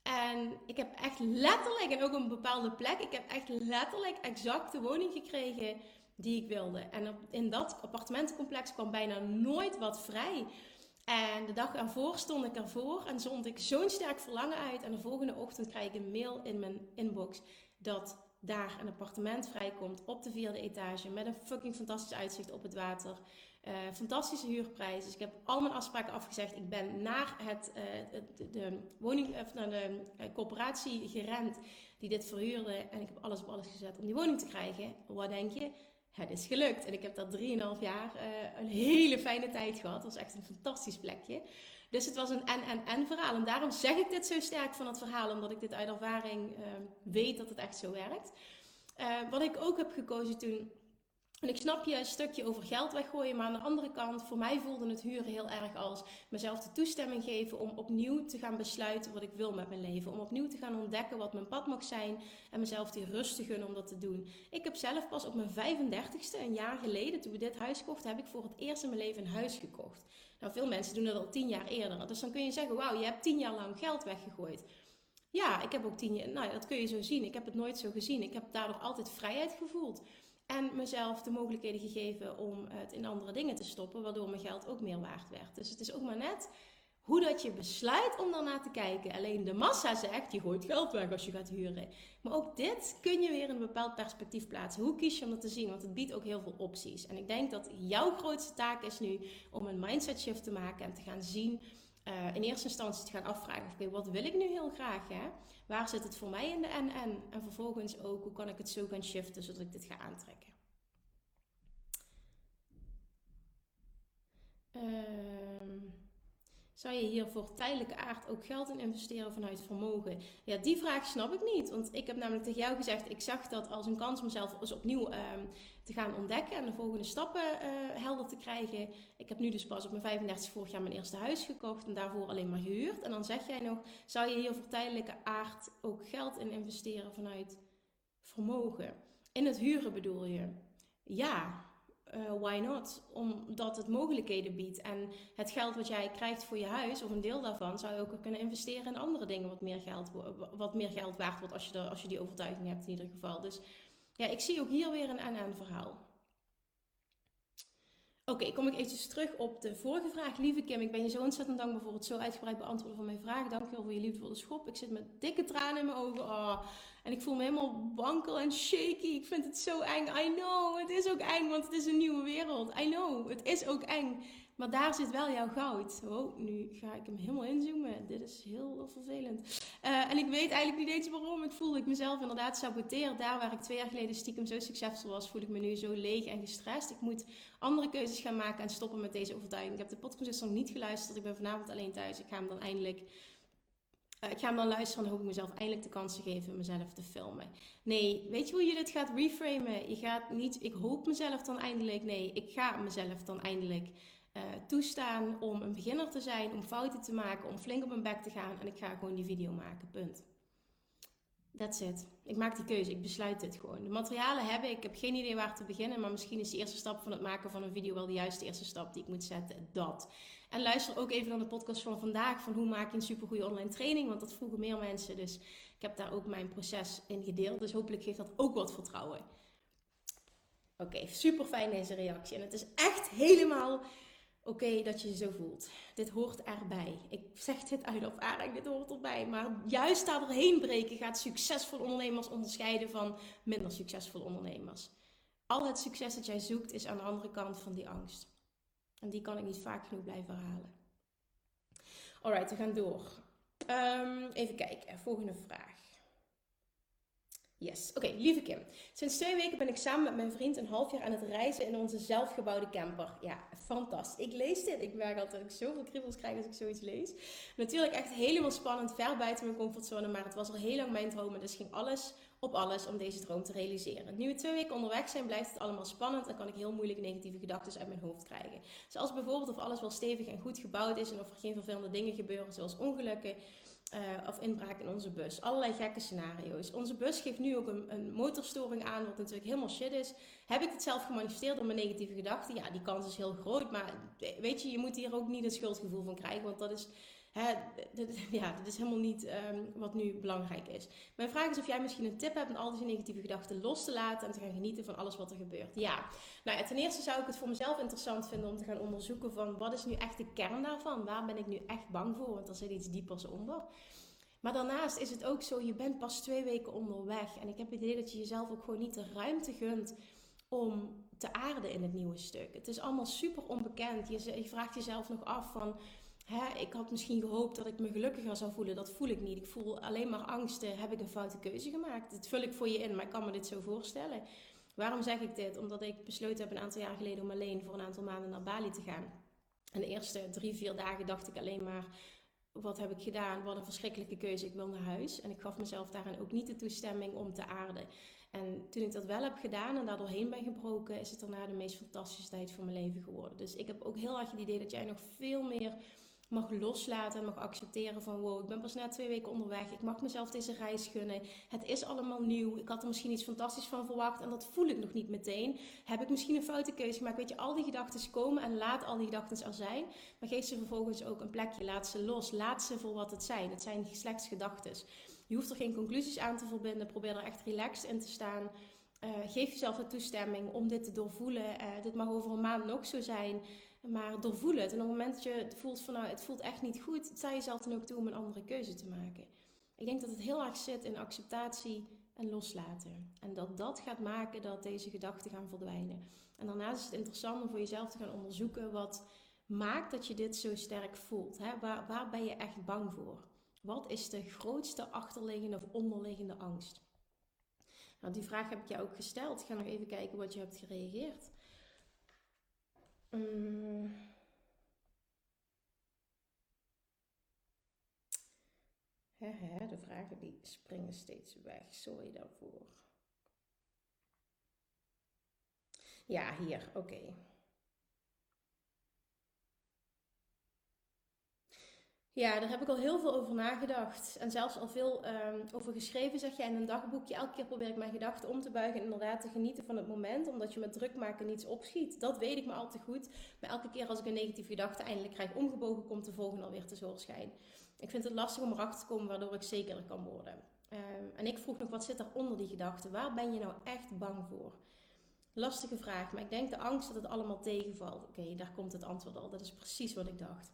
En ik heb echt letterlijk, en ook op een bepaalde plek, ik heb echt letterlijk exact de woning gekregen die ik wilde. En in dat appartementencomplex kwam bijna nooit wat vrij. En de dag ervoor stond ik ervoor en zond ik zo'n sterk verlangen uit. En de volgende ochtend krijg ik een mail in mijn inbox dat daar een appartement vrijkomt op de vierde etage met een fucking fantastisch uitzicht op het water. Uh, fantastische huurprijs. Dus ik heb al mijn afspraken afgezegd. Ik ben naar het, uh, de, woning, of naar de uh, corporatie gerend die dit verhuurde. En ik heb alles op alles gezet om die woning te krijgen. Wat denk je? Het is gelukt. En ik heb dat 3,5 jaar een hele fijne tijd gehad. Het was echt een fantastisch plekje. Dus het was een en-en-en verhaal. En daarom zeg ik dit zo sterk van het verhaal, omdat ik dit uit ervaring uh, weet dat het echt zo werkt. Uh, wat ik ook heb gekozen toen en ik snap je een stukje over geld weggooien, maar aan de andere kant, voor mij voelde het huren heel erg als mezelf de toestemming geven om opnieuw te gaan besluiten wat ik wil met mijn leven. Om opnieuw te gaan ontdekken wat mijn pad mag zijn en mezelf die rust te gunnen om dat te doen. Ik heb zelf pas op mijn 35ste, een jaar geleden, toen we dit huis kochten, heb ik voor het eerst in mijn leven een huis gekocht. Nou, veel mensen doen dat al tien jaar eerder. Dus dan kun je zeggen, wauw, je hebt tien jaar lang geld weggegooid. Ja, ik heb ook tien jaar, nou dat kun je zo zien. Ik heb het nooit zo gezien. Ik heb daardoor altijd vrijheid gevoeld. En mezelf de mogelijkheden gegeven om het in andere dingen te stoppen, waardoor mijn geld ook meer waard werd. Dus het is ook maar net hoe dat je besluit om daarna te kijken. Alleen de massa zegt, je gooit geld weg als je gaat huren. Maar ook dit kun je weer in een bepaald perspectief plaatsen. Hoe kies je om dat te zien? Want het biedt ook heel veel opties. En ik denk dat jouw grootste taak is nu om een mindset shift te maken en te gaan zien... Uh, in eerste instantie te gaan afvragen: oké, wat wil ik nu heel graag? Hè? Waar zit het voor mij in de NN? En vervolgens ook, hoe kan ik het zo gaan shiften zodat ik dit ga aantrekken? Ehm, zou je hier voor tijdelijke aard ook geld in investeren vanuit vermogen? Ja, die vraag snap ik niet. Want ik heb namelijk tegen jou gezegd, ik zag dat als een kans om mezelf eens opnieuw ehm, te gaan ontdekken en de volgende stappen uh, helder te krijgen. Ik heb nu dus pas op mijn 35 vorig jaar mijn eerste huis gekocht en daarvoor alleen maar gehuurd. En dan zeg jij nog, zou je hier voor tijdelijke aard ook geld in investeren vanuit vermogen? In het huren bedoel je? Ja, uh, why not? Omdat het mogelijkheden biedt. En het geld wat jij krijgt voor je huis, of een deel daarvan, zou je ook kunnen investeren in andere dingen wat meer geld, wat meer geld waard wordt als je, als je die overtuiging hebt in ieder geval. Dus ja, ik zie ook hier weer een en verhaal. Oké, kom ik eventjes terug op de vorige vraag. Lieve Kim, ik ben je zo ontzettend dankbaar voor het zo uitgebreid beantwoorden van mijn vraag. Dankjewel voor je liefdevolle schop. Ik zit met dikke tranen in mijn ogen. Oh, en ik voel me helemaal wankel en shaky. Ik vind het zo eng. I know, het is ook eng, want het is een nieuwe wereld. I know, het is ook eng. Maar daar zit wel jouw goud. Oh, nu ga ik hem helemaal inzoomen. Dit is heel vervelend. Uh, en ik weet eigenlijk niet eens waarom. Ik voelde ik mezelf inderdaad saboteer. Daar waar ik twee jaar geleden stiekem zo succesvol was, voel ik me nu zo leeg en gestrest. Ik moet andere keuzes gaan maken en stoppen met deze overtuiging. Ik heb de podcast dus nog niet geluisterd. Ik ben vanavond alleen thuis. Ik ga hem dan eindelijk ik ga hem dan luisteren en hoop ik mezelf eindelijk de kans te geven mezelf te filmen. Nee, weet je hoe je dit gaat reframen? Je gaat niet, ik hoop mezelf dan eindelijk. Nee, ik ga mezelf dan eindelijk uh, toestaan om een beginner te zijn, om fouten te maken, om flink op mijn bek te gaan. En ik ga gewoon die video maken. Punt. That's it. Ik maak die keuze. Ik besluit dit gewoon. De materialen hebben ik. Heb geen idee waar te beginnen. Maar misschien is de eerste stap van het maken van een video wel de juiste eerste stap die ik moet zetten. Dat. En luister ook even naar de podcast van vandaag. Van hoe maak je een supergoeie online training. Want dat vroegen meer mensen. Dus ik heb daar ook mijn proces in gedeeld. Dus hopelijk geeft dat ook wat vertrouwen. Oké, super fijn deze reactie. En het is echt helemaal oké dat je je zo voelt. Dit hoort erbij. Ik zeg dit uit ervaring, dit hoort erbij. Maar juist daar doorheen breken gaat succesvolle ondernemers onderscheiden van minder succesvolle ondernemers. Al het succes dat jij zoekt is aan de andere kant van die angst. En die kan ik niet vaak genoeg blijven herhalen. Alright, we gaan door. Um, even kijken, volgende vraag. Yes, oké, lieve Kim. Sinds twee weken ben ik samen met mijn vriend een half jaar aan het reizen in onze zelfgebouwde camper. Ja, fantastisch. Ik lees dit. Ik merk altijd dat ik zoveel kriebels krijg als ik zoiets lees. Natuurlijk echt helemaal spannend, ver buiten mijn comfortzone, maar het was al heel lang mijn droom en dus ging alles op alles om deze droom te realiseren. Nu we twee weken onderweg zijn, blijft het allemaal spannend en kan ik heel moeilijk negatieve gedachten uit mijn hoofd krijgen. Zoals bijvoorbeeld of alles wel stevig en goed gebouwd is en of er geen vervelende dingen gebeuren, zoals ongelukken uh, of inbraak in onze bus. Allerlei gekke scenario's. Onze bus geeft nu ook een, een, motorstoring aan, wat natuurlijk helemaal shit is. Heb ik het zelf gemanifesteerd door mijn negatieve gedachten? Ja, die kans is heel groot. Maar weet je, je moet hier ook niet een schuldgevoel van krijgen, want dat is Ja, dat is helemaal niet um, wat nu belangrijk is. Mijn vraag is of jij misschien een tip hebt om al deze negatieve gedachten los te laten en te gaan genieten van alles wat er gebeurt. Ja, nou ten eerste zou ik het voor mezelf interessant vinden om te gaan onderzoeken van wat is nu echt de kern daarvan? Waar ben ik nu echt bang voor? Want er zit iets diepers onder. Maar daarnaast is het ook zo, je bent pas twee weken onderweg. En ik heb het idee dat je jezelf ook gewoon niet de ruimte gunt om te aarden in het nieuwe stuk. Het is allemaal super onbekend. Je vraagt jezelf nog af van Hè, ik had misschien gehoopt dat ik me gelukkiger zou voelen. Dat voel ik niet. Ik voel alleen maar angsten. Heb ik een foute keuze gemaakt? Dat vul ik voor je in, maar ik kan me dit zo voorstellen. Waarom zeg ik dit? Omdat ik besloten heb een aantal jaar geleden om alleen voor een aantal maanden naar Bali te gaan. En de eerste drie, vier dagen dacht ik alleen maar: wat heb ik gedaan? Wat een verschrikkelijke keuze. Ik wil naar huis. En ik gaf mezelf daarin ook niet de toestemming om te aarden. En toen ik dat wel heb gedaan en daar doorheen ben gebroken, is het daarna de meest fantastische tijd van mijn leven geworden. Dus ik heb ook heel erg het idee dat jij nog veel meer mag loslaten en mag accepteren van wow, ik ben pas net twee weken onderweg. Ik mag mezelf deze reis gunnen. Het is allemaal nieuw. Ik had er misschien iets fantastisch van verwacht en dat voel ik nog niet meteen. Heb ik misschien een foute keuze gemaakt? Weet je, al die gedachten komen en laat al die gedachten er zijn. Maar geef ze vervolgens ook een plekje. Laat ze los. Laat ze voor wat het zijn. Het zijn slechts gedachten. Je hoeft er geen conclusies aan te verbinden. Probeer er echt relaxed in te staan. Uh, geef jezelf de toestemming om dit te doorvoelen. Uh, dit mag over een maand nog zo zijn. Maar doorvoel het. En op het moment dat je voelt van nou, het voelt echt niet goed, sta jezelf dan ook toe om een andere keuze te maken. Ik denk dat het heel erg zit in acceptatie en loslaten. En dat dat gaat maken dat deze gedachten gaan verdwijnen. En daarnaast is het interessant om voor jezelf te gaan onderzoeken wat maakt dat je dit zo sterk voelt. Hè? Waar, waar ben je echt bang voor? Wat is de grootste achterliggende of onderliggende angst? Nou, die vraag heb ik jou ook gesteld. Ik ga nog even kijken wat je hebt gereageerd. Um, de vragen die springen steeds weg. Sorry daarvoor. Ja, hier, oké. Ja, daar heb ik al heel veel over nagedacht. En zelfs al veel um, over geschreven, zeg je in een dagboekje. Elke keer probeer ik mijn gedachten om te buigen en inderdaad te genieten van het moment. Omdat je met druk maken niets opschiet. Dat weet ik me al te goed. Maar elke keer als ik een negatieve gedachte eindelijk krijg omgebogen, komt de volgende alweer tevoorschijn. Ik vind het lastig om erachter te komen waardoor ik zekerder kan worden. Um, en ik vroeg nog, wat zit er onder die gedachte? Waar ben je nou echt bang voor? Lastige vraag, maar ik denk de angst dat het allemaal tegenvalt. Oké, daar komt het antwoord al. Dat is precies wat ik dacht.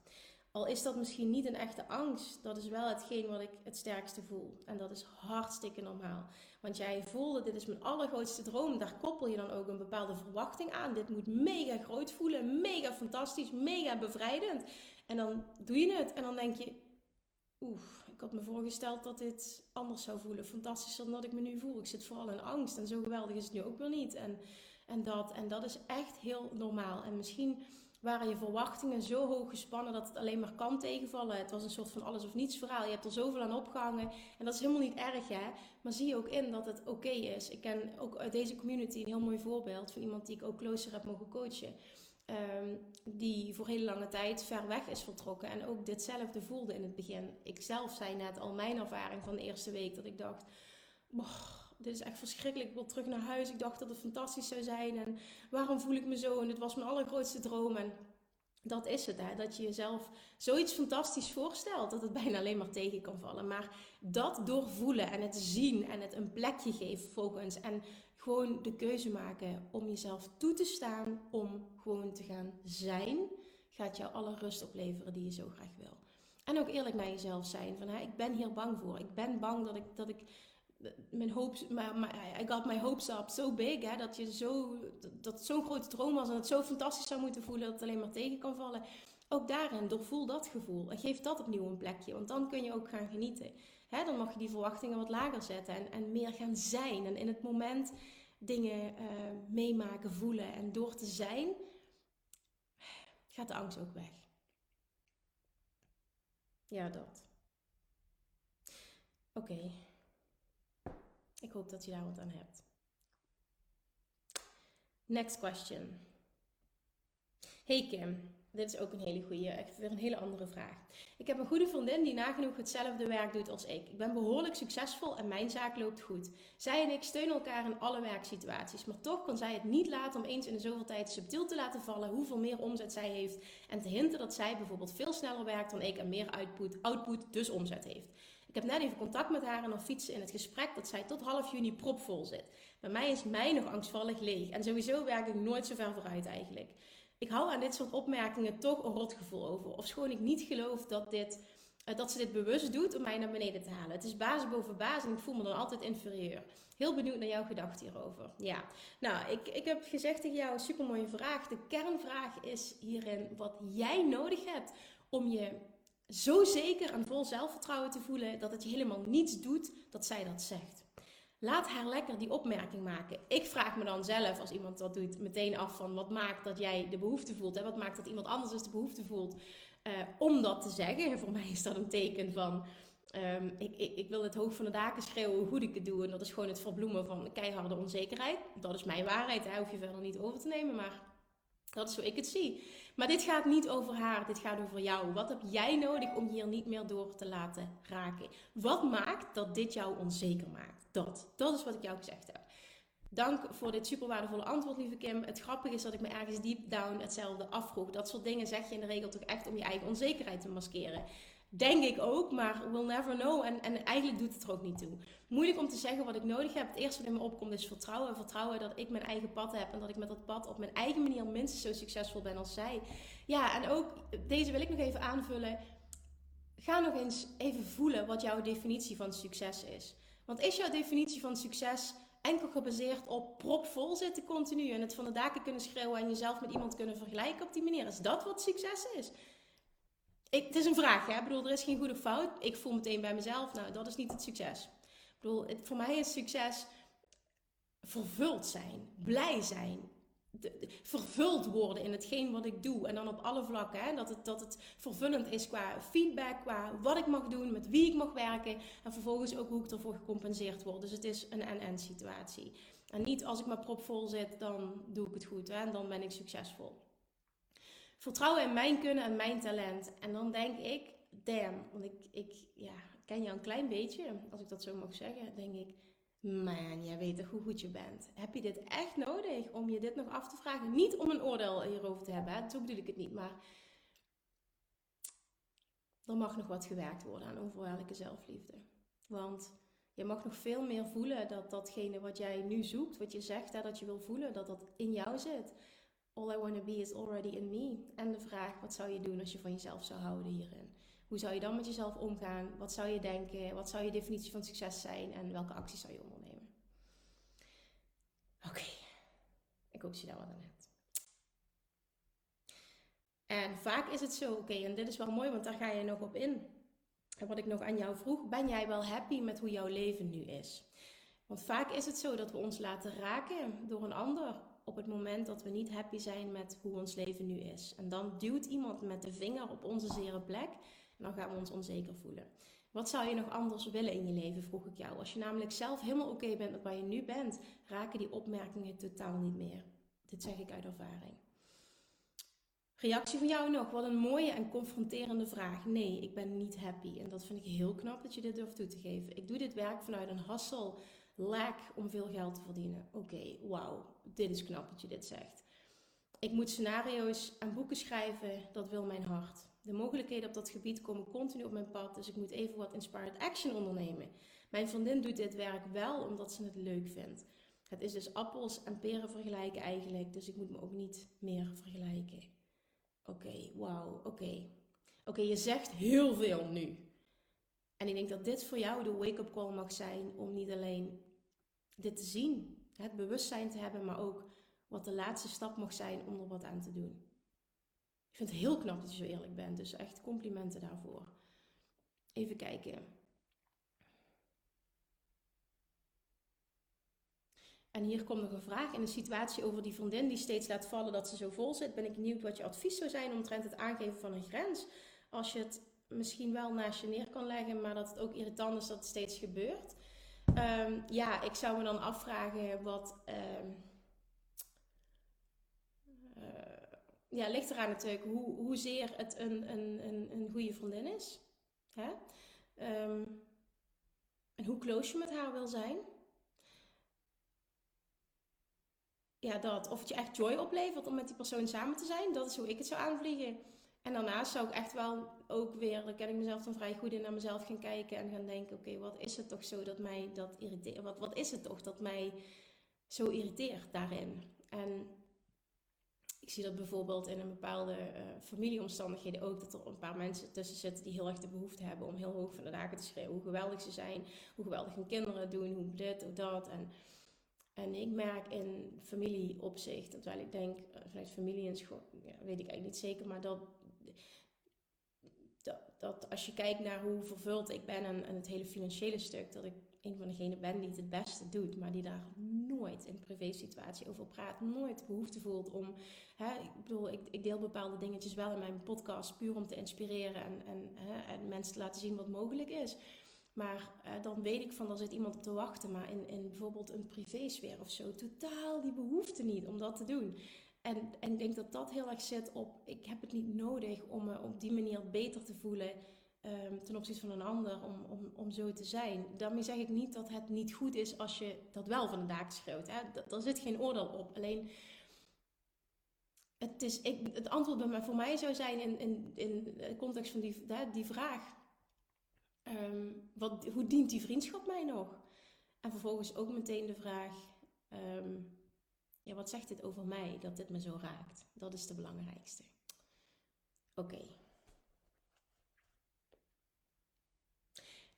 Al is dat misschien niet een echte angst, dat is wel hetgeen wat ik het sterkste voel. En dat is hartstikke normaal. Want jij voelde, dit is mijn allergrootste droom. Daar koppel je dan ook een bepaalde verwachting aan. Dit moet mega groot voelen, mega fantastisch, mega bevrijdend. En dan doe je het en dan denk je, oeh, ik had me voorgesteld dat dit anders zou voelen. Fantastischer dan dat ik me nu voel. Ik zit vooral in angst en zo geweldig is het nu ook weer niet. En, en, dat, en dat is echt heel normaal. En misschien waren je verwachtingen zo hoog gespannen dat het alleen maar kan tegenvallen. Het was een soort van alles of niets verhaal. Je hebt er zoveel aan opgehangen. En dat is helemaal niet erg, hè. Maar zie je ook in dat het oké is. Ik ken ook uit deze community een heel mooi voorbeeld van iemand die ik ook closer heb mogen coachen. Um, die voor hele lange tijd ver weg is vertrokken. En ook ditzelfde voelde in het begin. Ik zelf zei net al mijn ervaring van de eerste week dat ik dacht dit is echt verschrikkelijk. Ik wil terug naar huis. Ik dacht dat het fantastisch zou zijn. En waarom voel ik me zo? En dit was mijn allergrootste droom. En dat is het, hè? dat je jezelf zoiets fantastisch voorstelt dat het bijna alleen maar tegen kan vallen. Maar dat doorvoelen en het zien en het een plekje geven volgens en gewoon de keuze maken om jezelf toe te staan, om gewoon te gaan zijn, gaat jou alle rust opleveren die je zo graag wil. En ook eerlijk naar jezelf zijn. Van, hè, ik ben hier bang voor. Ik ben bang dat ik, dat ik mijn hopes, I got my hopes up so big, hè, dat, je zo, dat zo'n grote droom was en het zo fantastisch zou moeten voelen dat het alleen maar tegen kan vallen. Ook daarin, doorvoel dat gevoel en geef dat opnieuw een plekje, want dan kun je ook gaan genieten. Hè, dan mag je die verwachtingen wat lager zetten en, en meer gaan zijn en in het moment dingen uh, meemaken, voelen en door te zijn, gaat de angst ook weg. Ja, dat. Oké. Ik hoop dat je daar wat aan hebt. Next question. Hey Kim, dit is ook een hele goede, echt weer een hele andere vraag. Ik heb een goede vriendin die nagenoeg hetzelfde werk doet als ik. Ik ben behoorlijk succesvol en mijn zaak loopt goed. Zij en ik steunen elkaar in alle werksituaties, maar toch kan zij het niet laten om eens in de zoveel tijd subtiel te laten vallen hoeveel meer omzet zij heeft en te hinten dat zij bijvoorbeeld veel sneller werkt dan ik en meer output, output dus omzet heeft. Ik heb net even contact met haar en dan fietsen in het gesprek dat zij tot half juni propvol zit. Bij mij is mij nog angstvallig leeg en sowieso werk ik nooit zo ver vooruit eigenlijk. Ik hou aan dit soort opmerkingen toch een rotgevoel over. Of schoon ik niet geloof dat, dit, eh, dat ze dit bewust doet om mij naar beneden te halen. Het is basis boven basis en ik voel me dan altijd inferieur. Heel benieuwd naar jouw gedachten hierover. Ja, nou, ik, ik heb gezegd tegen jou, een supermooie vraag. De kernvraag is hierin wat jij nodig hebt om je zo zeker en vol zelfvertrouwen te voelen dat het je helemaal niets doet dat zij dat zegt. Laat haar lekker die opmerking maken. Ik vraag me dan zelf, als iemand dat doet, meteen af van wat maakt dat jij de behoefte voelt. Hè? Wat maakt dat iemand anders dus de behoefte voelt uh, om dat te zeggen. En voor mij is dat een teken van, um, ik, ik, ik, wil het hoog van de daken schreeuwen hoe goed ik het doe. En dat is gewoon het verbloemen van keiharde onzekerheid. Dat is mijn waarheid, daar hoef je verder niet over te nemen. Maar dat is hoe ik het zie. Maar dit gaat niet over haar, dit gaat over jou. Wat heb jij nodig om hier niet meer door te laten raken? Wat maakt dat dit jou onzeker maakt? Dat, dat is wat ik jou gezegd heb. Dank voor dit super waardevolle antwoord, lieve Kim. Het grappige is dat ik me ergens deep down hetzelfde afvroeg. Dat soort dingen zeg je in de regel toch echt om je eigen onzekerheid te maskeren. Denk ik ook, maar we'll never know. En, en eigenlijk doet het er ook niet toe. Moeilijk om te zeggen wat ik nodig heb. Het eerste wat in me opkomt is vertrouwen. En vertrouwen dat ik mijn eigen pad heb. En dat ik met dat pad op mijn eigen manier minstens zo succesvol ben als zij. Ja, en ook deze wil ik nog even aanvullen. Ga nog eens even voelen wat jouw definitie van succes is. Want is jouw definitie van succes enkel gebaseerd op propvol zitten continu en het van de daken kunnen schreeuwen en jezelf met iemand kunnen vergelijken op die manier? Is dat wat succes is? Het is een vraag, hè? Ik bedoel, er is geen goede fout. Ik voel meteen bij mezelf, nou, dat is niet het succes. Ik bedoel, voor mij is succes vervuld zijn, blij zijn, vervuld worden in hetgeen wat ik doe. En dan op alle vlakken. Hè? Dat, het, dat het vervullend is qua feedback, qua wat ik mag doen, met wie ik mag werken. En vervolgens ook hoe ik ervoor gecompenseerd word. Dus het is een en-en situatie. En niet als ik maar propvol zit, dan doe ik het goed. Hè? En dan ben ik succesvol. Vertrouwen in mijn kunnen en mijn talent. En dan denk ik, damn, want ik, ik ja, ken jou een klein beetje, als ik dat zo mag zeggen, denk ik Man, jij weet toch hoe goed je bent. Heb je dit echt nodig om je dit nog af te vragen? Niet om een oordeel hierover te hebben, hè? zo bedoel ik het niet, maar er mag nog wat gewerkt worden aan onvoorwaardelijke zelfliefde. Want je mag nog veel meer voelen dat datgene wat jij nu zoekt, wat je zegt hè, dat je wil voelen, dat dat in jou zit. All I want to be is already in me. En de vraag, wat zou je doen als je van jezelf zou houden hierin? Hoe zou je dan met jezelf omgaan? Wat zou je denken? Wat zou je definitie van succes zijn? En welke acties zou je ondernemen? Oké, ik hoop dat je daar wat aan hebt. En vaak is het zo, oké, en dit is wel mooi, want daar ga je nog op in. En wat ik nog aan jou vroeg, ben jij wel happy met hoe jouw leven nu is? Want vaak is het zo dat we ons laten raken door een ander op het moment dat we niet happy zijn met hoe ons leven nu is. En dan duwt iemand met de vinger op onze zere plek dan gaan we ons onzeker voelen. Wat zou je nog anders willen in je leven, vroeg ik jou. Als je namelijk zelf helemaal oké bent met waar je nu bent, raken die opmerkingen totaal niet meer. Dit zeg ik uit ervaring. Reactie van jou nog. Wat een mooie en confronterende vraag. Nee, ik ben niet happy. En dat vind ik heel knap dat je dit durft toe te geven. Ik doe dit werk vanuit een hassel, lack om veel geld te verdienen. Oké, wauw. Dit is knap dat je dit zegt. Ik moet scenario's en boeken schrijven. Dat wil mijn hart. De mogelijkheden op dat gebied komen continu op mijn pad, dus ik moet even wat inspired action ondernemen. Mijn vriendin doet dit werk wel omdat ze het leuk vindt. Het is dus appels en peren vergelijken eigenlijk, dus ik moet me ook niet meer vergelijken. Oké, wauw, oké. Oké, je zegt heel veel nu. En ik denk dat dit voor jou de wake-up call mag zijn om niet alleen dit te zien, het bewustzijn te hebben, maar ook wat de laatste stap mag zijn om er wat aan te doen. Ik vind het heel knap dat je zo eerlijk bent. Dus echt complimenten daarvoor. Even kijken. En hier komt nog een vraag. In de situatie over die vriendin die steeds laat vallen dat ze zo vol zit, ben ik benieuwd wat je advies zou zijn omtrent het aangeven van een grens. Als je het misschien wel naast je neer kan leggen, maar dat het ook irritant is dat het steeds gebeurt. Ehm, ja, ik zou me dan afvragen wat. Um, ja, ligt eraan natuurlijk hoe, hoezeer het een, een, een, een goede vriendin is. Hè? Ehm, en hoe close je met haar wil zijn. Ja, dat. Of het je echt joy oplevert om met die persoon samen te zijn. Dat is hoe ik het zou aanvliegen. En daarnaast zou ik echt wel ook weer, dan ken ik mezelf dan vrij goed in, naar mezelf gaan kijken en gaan denken: oké, wat is het toch zo dat mij dat irriteert? Wat, wat is het toch dat mij zo irriteert daarin? En ik zie dat bijvoorbeeld in een bepaalde uh, familieomstandigheden ook, dat er een paar mensen tussen zitten die heel erg de behoefte hebben om heel hoog van de daken te schreeuwen hoe geweldig ze zijn, hoe geweldig hun kinderen doen, hoe dit, hoe dat. En, en ik merk in familieopzicht, terwijl ik denk, eh, vanuit familie en school, ja, weet ik eigenlijk niet zeker, maar dat, dat, dat als je kijkt naar hoe vervuld ik ben en, het hele financiële stuk, dat ik een van degenen ben die het het beste doet, maar die daar nooit in privé situatie over praat, nooit behoefte voelt om. Hè, ik bedoel, ik, ik, deel bepaalde dingetjes wel in mijn podcast puur om te inspireren en, en, hè, en mensen te laten zien wat mogelijk is. Maar eh, dan weet ik van, er zit iemand op te wachten. Maar in, in bijvoorbeeld een privésfeer of zo, totaal die behoefte niet om dat te doen. En, en ik denk dat dat heel erg zit op, ik heb het niet nodig om me op die manier beter te voelen um, ten opzichte van een ander om, om, om zo te zijn. Daarmee zeg ik niet dat het niet goed is als je dat wel van de daak schreeuwt. Hè? Daar zit geen oordeel op. Alleen het, is, ik, het antwoord bij mij, voor mij zou zijn in, in, in de context van die, die vraag. Um, wat, hoe dient die vriendschap mij nog? En vervolgens ook meteen de vraag: um, ja, wat zegt dit over mij dat dit me zo raakt? Dat is de belangrijkste. Oké.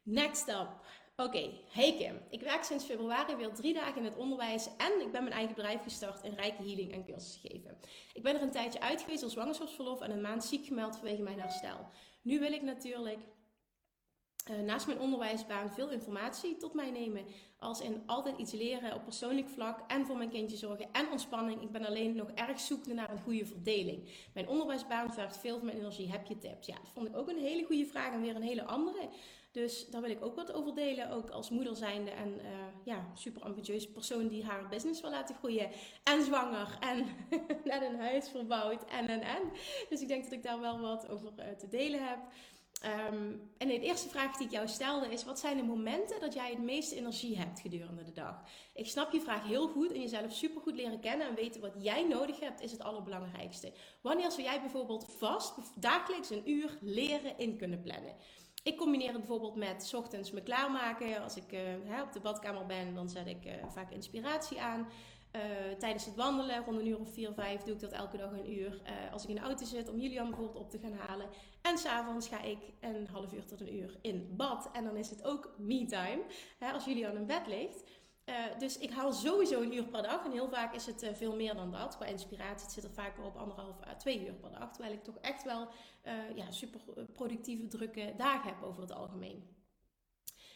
Next up. Oké, hey Kim. Ik werk sinds februari weer drie dagen in het onderwijs en ik ben mijn eigen bedrijf gestart in rijke healing en cursussen geven. Ik ben er een tijdje uit geweest als zwangerschapsverlof en een maand ziek gemeld vanwege mijn herstel. Nu wil ik natuurlijk uh, naast mijn onderwijsbaan veel informatie tot mij nemen. Als in altijd iets leren op persoonlijk vlak en voor mijn kindje zorgen en ontspanning. Ik ben alleen nog erg zoekende naar een goede verdeling. Mijn onderwijsbaan vergt veel van mijn energie. Heb je tips? Ja, dat vond ik ook een hele goede vraag en weer een hele andere. Dus daar wil ik ook wat over delen. Ook als moeder zijnde en uh, ja, super ambitieus persoon die haar business wil laten groeien. En zwanger en net een huis verbouwd en en en. Dus ik denk dat ik daar wel wat over uh, te delen heb. Um, en de eerste vraag die ik jou stelde is: wat zijn de momenten dat jij het meeste energie hebt gedurende de dag? Ik snap je vraag heel goed en jezelf super goed leren kennen en weten wat jij nodig hebt is het allerbelangrijkste. Wanneer zou jij bijvoorbeeld vast dagelijks een uur leren in kunnen plannen? Ik combineer het bijvoorbeeld met ochtends me klaarmaken. Als ik hè, op de badkamer ben, dan zet ik uh, vaak inspiratie aan. Uh, tijdens het wandelen, rond een uur of vier, vijf, doe ik dat elke dag een uur. als ik in de auto zit, om Julian bijvoorbeeld op te gaan halen. En s'avonds ga ik een half uur tot een uur in bad. En dan is het ook me-time, als Julian in bed ligt. Uh, dus ik haal sowieso een uur per dag. En heel vaak is het veel meer dan dat. Qua inspiratie het zit er vaker op anderhalf à twee uur per dag. Terwijl ik toch echt wel ja, super productieve, drukke dagen heb over het algemeen.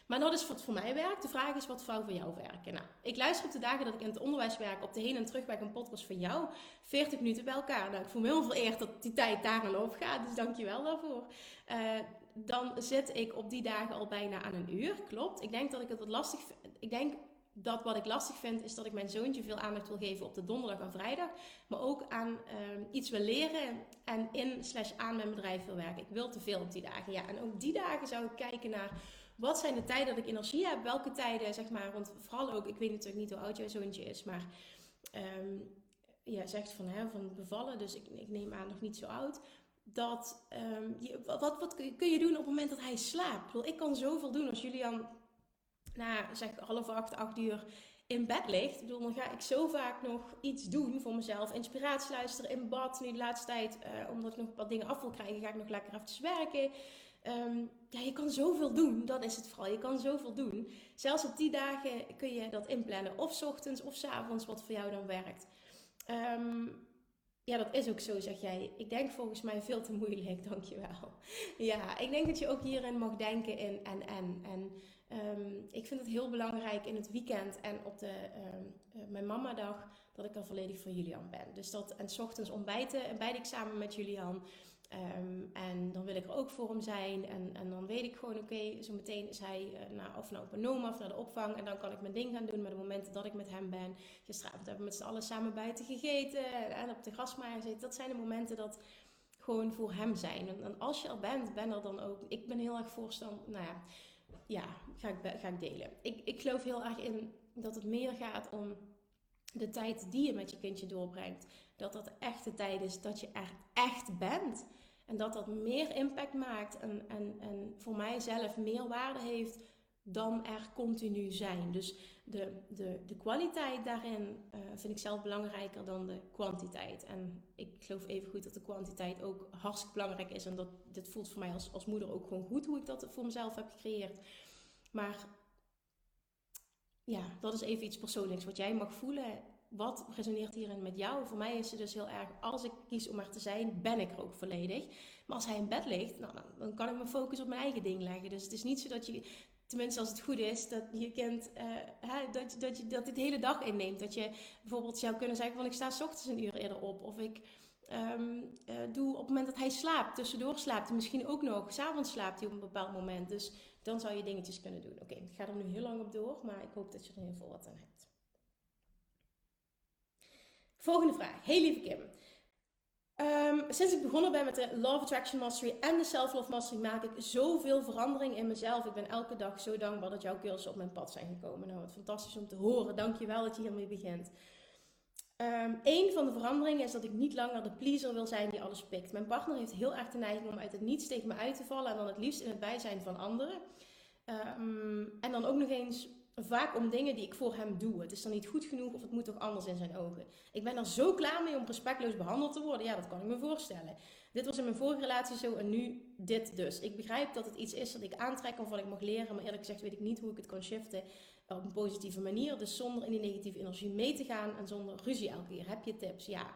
Maar dat is wat voor mij werkt. De vraag is wat zou voor jou werken. Nou, ik luister op de dagen dat ik in het onderwijs werk op de heen- en terugweg een podcast van jou. 40 minuten bij elkaar. Nou, ik voel me heel vereerd dat die tijd daar aan opgaat. Dus dank je wel daarvoor. dan zit ik op die dagen al bijna aan een uur. Klopt. Ik denk dat ik het wat lastig vind. Ik denk dat wat ik lastig vind, is dat ik mijn zoontje veel aandacht wil geven op de donderdag en vrijdag. Maar ook aan uh, iets wil leren en in slash aan mijn bedrijf wil werken. Ik wil te veel op die dagen. Ja, en ook die dagen zou ik kijken naar wat zijn de tijden dat ik energie heb. Welke tijden, zeg maar. Want vooral ook, ik weet natuurlijk niet hoe oud jouw zoontje is, maar um, ja, zegt van, hè, van bevallen. Dus ik, ik neem aan nog niet zo oud dat um, je, wat, wat kun je doen op het moment dat hij slaapt? Ik, ik kan zoveel doen als Julian na zeg half acht, acht uur in bed ligt. Ik bedoel, dan ga ik zo vaak nog iets doen voor mezelf. Inspiratie luisteren in bad. Nu de laatste tijd, uh, omdat ik nog wat dingen af wil krijgen, ga ik nog lekker even werken. Um, ja, je kan zoveel doen. Dat is het vooral. Je kan zoveel doen. Zelfs op die dagen kun je dat inplannen. Of s ochtends of s avonds, wat voor jou dan werkt. Um, ja, dat is ook zo, zeg jij. Ik denk volgens mij veel te moeilijk, dankjewel. Ja, ik denk dat je ook hierin mag denken in en en. En um, ik vind het heel belangrijk in het weekend en op de, um, uh, mijn mamadag dat ik er volledig voor Julian ben. Dus dat, en s ochtends ontbijten, ontbijt ik samen met Julian. Um, en dan wil ik er ook voor hem zijn. En, en dan weet ik gewoon, oké, zo meteen is hij uh, naar, of nou op een NOMA of naar de opvang. En dan kan ik mijn ding gaan doen. Maar de momenten dat ik met hem ben. Gisteravond hebben we met z'n allen samen buiten gegeten. En op de grasmaaier gezeten. Dat zijn de momenten dat gewoon voor hem zijn. En, als je er bent, ben er dan ook. Ik ben heel erg voorstander. Nou ja, ja ga, ik, ga ik delen. Ik, ik geloof heel erg in dat het meer gaat om de tijd die je met je kindje doorbrengt. Dat dat echt de tijd is dat je er echt bent. En dat dat meer impact maakt en, en, en voor mijzelf meer waarde heeft dan er continu zijn. Dus de, de, de kwaliteit daarin uh, vind ik zelf belangrijker dan de kwantiteit. En ik geloof even goed dat de kwantiteit ook hartstikke belangrijk is. En dat dit voelt voor mij als, als moeder ook gewoon goed hoe ik dat voor mezelf heb gecreëerd. Maar ja, dat is even iets persoonlijks wat jij mag voelen wat resoneert hierin met jou? Voor mij is het dus heel erg, als ik kies om er te zijn, ben ik er ook volledig. Maar als hij in bed ligt, nou, dan, kan ik mijn focus op mijn eigen ding leggen. Dus het is niet zo dat je, tenminste als het goed is, dat je kind, uh, dat, dat je dat dit hele dag inneemt. Dat je bijvoorbeeld zou kunnen zeggen van ik sta s ochtends een uur eerder op. Of ik um, uh, doe op het moment dat hij slaapt, tussendoor slaapt hij misschien ook nog. S'avonds slaapt hij op een bepaald moment. Dus dan zou je dingetjes kunnen doen. Oké, ik ga er nu heel lang op door, maar ik hoop dat je er ieder geval wat aan hebt. Volgende vraag. Hey lieve Kim. Um, sinds ik begonnen ben met de Love Attraction Mastery en de Self Love Mastery maak ik zoveel verandering in mezelf. Ik ben elke dag zo dankbaar dat jouw cursussen op mijn pad zijn gekomen. Nou, wat fantastisch om te horen. Dankjewel dat je hiermee begint. Um, een van de veranderingen is dat ik niet langer de pleaser wil zijn die alles pikt. Mijn partner heeft heel erg de neiging om uit het niets tegen me uit te vallen en dan het liefst in het bijzijn van anderen. Um, en dan ook nog eens vaak om dingen die ik voor hem doe. Het is dan niet goed genoeg of het moet toch anders in zijn ogen. Ik ben er zo klaar mee om respectloos behandeld te worden. Ja, dat kan ik me voorstellen. Dit was in mijn vorige relatie zo en nu dit dus. Ik begrijp dat het iets is dat ik aantrek of wat ik mag leren, maar eerlijk gezegd weet ik niet hoe ik het kan shiften op een positieve manier. Dus zonder in die negatieve energie mee te gaan en zonder ruzie elke keer. Heb je tips? Ja.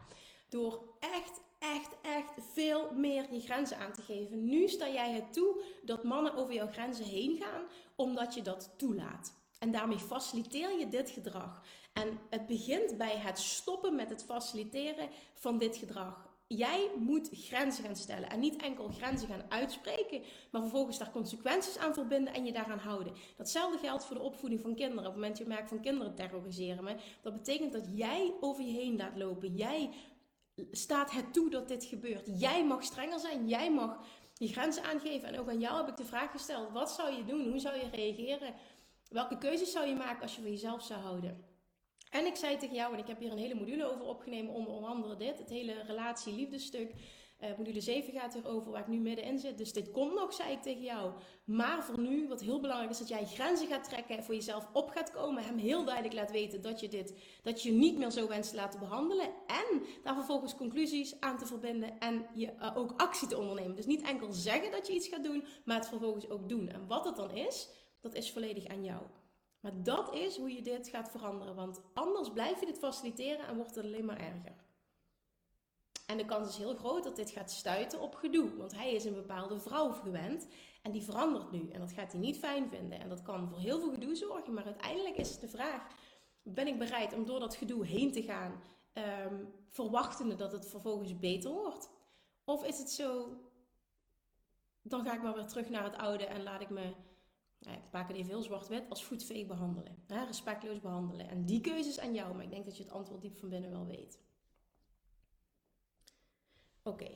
Door echt, echt, echt veel meer je grenzen aan te geven. Nu sta jij het toe dat mannen over jouw grenzen heen gaan, omdat je dat toelaat. En daarmee faciliteer je dit gedrag. En het begint bij het stoppen met het faciliteren van dit gedrag. Jij moet grenzen gaan stellen. En niet enkel grenzen gaan uitspreken, maar vervolgens daar consequenties aan verbinden en je daaraan houden. Datzelfde geldt voor de opvoeding van kinderen. Op het moment dat je merkt van kinderen terroriseren me, dat betekent dat jij over je heen laat lopen. Jij staat het toe dat dit gebeurt. Jij mag strenger zijn. Jij mag je grenzen aangeven. En ook aan jou heb ik de vraag gesteld: wat zou je doen? Hoe zou je reageren? Welke keuzes zou je maken als je van jezelf zou houden? En ik zei tegen jou, en ik heb hier een hele module over opgenomen, onder andere dit, het hele relatie-liefdesstuk. Uh, module 7 gaat erover waar ik nu middenin zit. Dus dit komt nog, zei ik tegen jou. Maar voor nu, wat heel belangrijk is, dat jij grenzen gaat trekken, voor jezelf op gaat komen. Hem heel duidelijk laat weten dat je dit, dat je niet meer zo wenst te laten behandelen. En daar vervolgens conclusies aan te verbinden en je uh, ook actie te ondernemen. Dus niet enkel zeggen dat je iets gaat doen, maar het vervolgens ook doen. En wat het dan is, dat is volledig aan jou. Maar dat is hoe je dit gaat veranderen. Want anders blijf je dit faciliteren en wordt het alleen maar erger. En de kans is heel groot dat dit gaat stuiten op gedoe. Want hij is een bepaalde vrouw gewend. En die verandert nu. En dat gaat hij niet fijn vinden. En dat kan voor heel veel gedoe zorgen. Maar uiteindelijk is het de vraag: ben ik bereid om door dat gedoe heen te gaan, um, verwachtende dat het vervolgens beter wordt? Of is het zo, dan ga ik maar weer terug naar het oude en laat ik me het even heel zwart-wit, als voetveeg behandelen. Respectloos behandelen. En die keuze is aan jou, maar ik denk dat je het antwoord diep van binnen wel weet. Oké.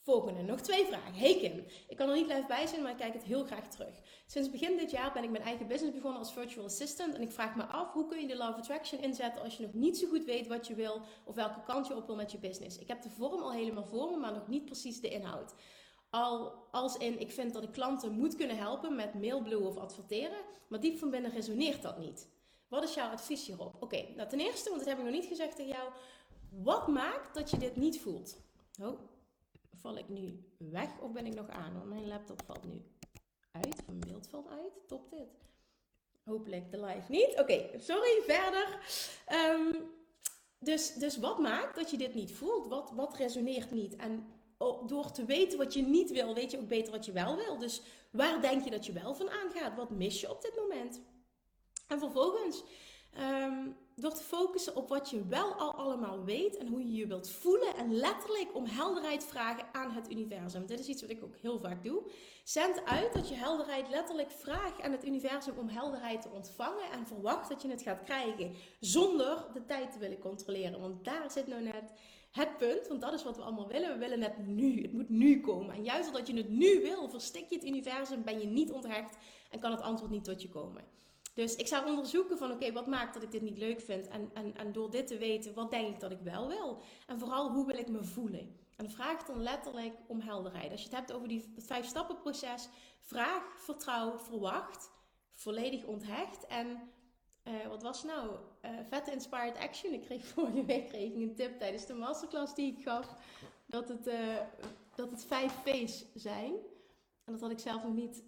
Volgende, nog twee vragen. Hey Kim, ik kan er niet live bij zijn, maar ik kijk het heel graag terug. Sinds begin dit jaar ben ik mijn eigen business begonnen als virtual assistant. En ik vraag me af, hoe kun je de Love Attraction inzetten als je nog niet zo goed weet wat je wil of welke kant je op wil met je business? Ik heb de vorm al helemaal voor me, maar nog niet precies de inhoud. Al, als in, ik vind dat ik klanten moet kunnen helpen met mailblue of adverteren. Maar diep van binnen resoneert dat niet. Wat is jouw advies hierop? Oké, nou ten eerste, want dat heb ik nog niet gezegd tegen jou. Wat maakt dat je dit niet voelt? Oh, val ik nu weg of ben ik nog aan? Want mijn laptop valt nu uit. Mijn beeld valt uit. Top dit. Hopelijk de live niet. Oké, sorry, verder. Um, dus, dus wat maakt dat je dit niet voelt? Wat, wat resoneert niet? En door te weten wat je niet wil, weet je ook beter wat je wel wil. Dus waar denk je dat je wel van aangaat? Wat mis je op dit moment? En vervolgens, um, door te focussen op wat je wel al allemaal weet en hoe je je wilt voelen en letterlijk om helderheid vragen aan het universum. Dit is iets wat ik ook heel vaak doe. Zend uit dat je helderheid letterlijk vraagt aan het universum om helderheid te ontvangen en verwacht dat je het gaat krijgen zonder de tijd te willen controleren. Want daar zit nou net het punt, want dat is wat we allemaal willen. We willen het nu. Het moet nu komen. En juist omdat je het nu wil, verstik je het universum, ben je niet onthecht en kan het antwoord niet tot je komen. Dus ik zou onderzoeken van oké, wat maakt dat ik dit niet leuk vind? En, en, en door dit te weten, wat denk ik dat ik wel wil? En vooral, hoe wil ik me voelen? En vraag dan letterlijk om helderheid. Als je het hebt over die, het vijf stappen proces, vraag, vertrouw, verwacht, volledig onthecht en uh, wat was nou? Uh, vette Inspired Action. Ik kreeg vorige week kreeg een tip tijdens de masterclass die ik gaf. Dat het, uh, dat het vijf V's zijn. En dat had ik zelf nog niet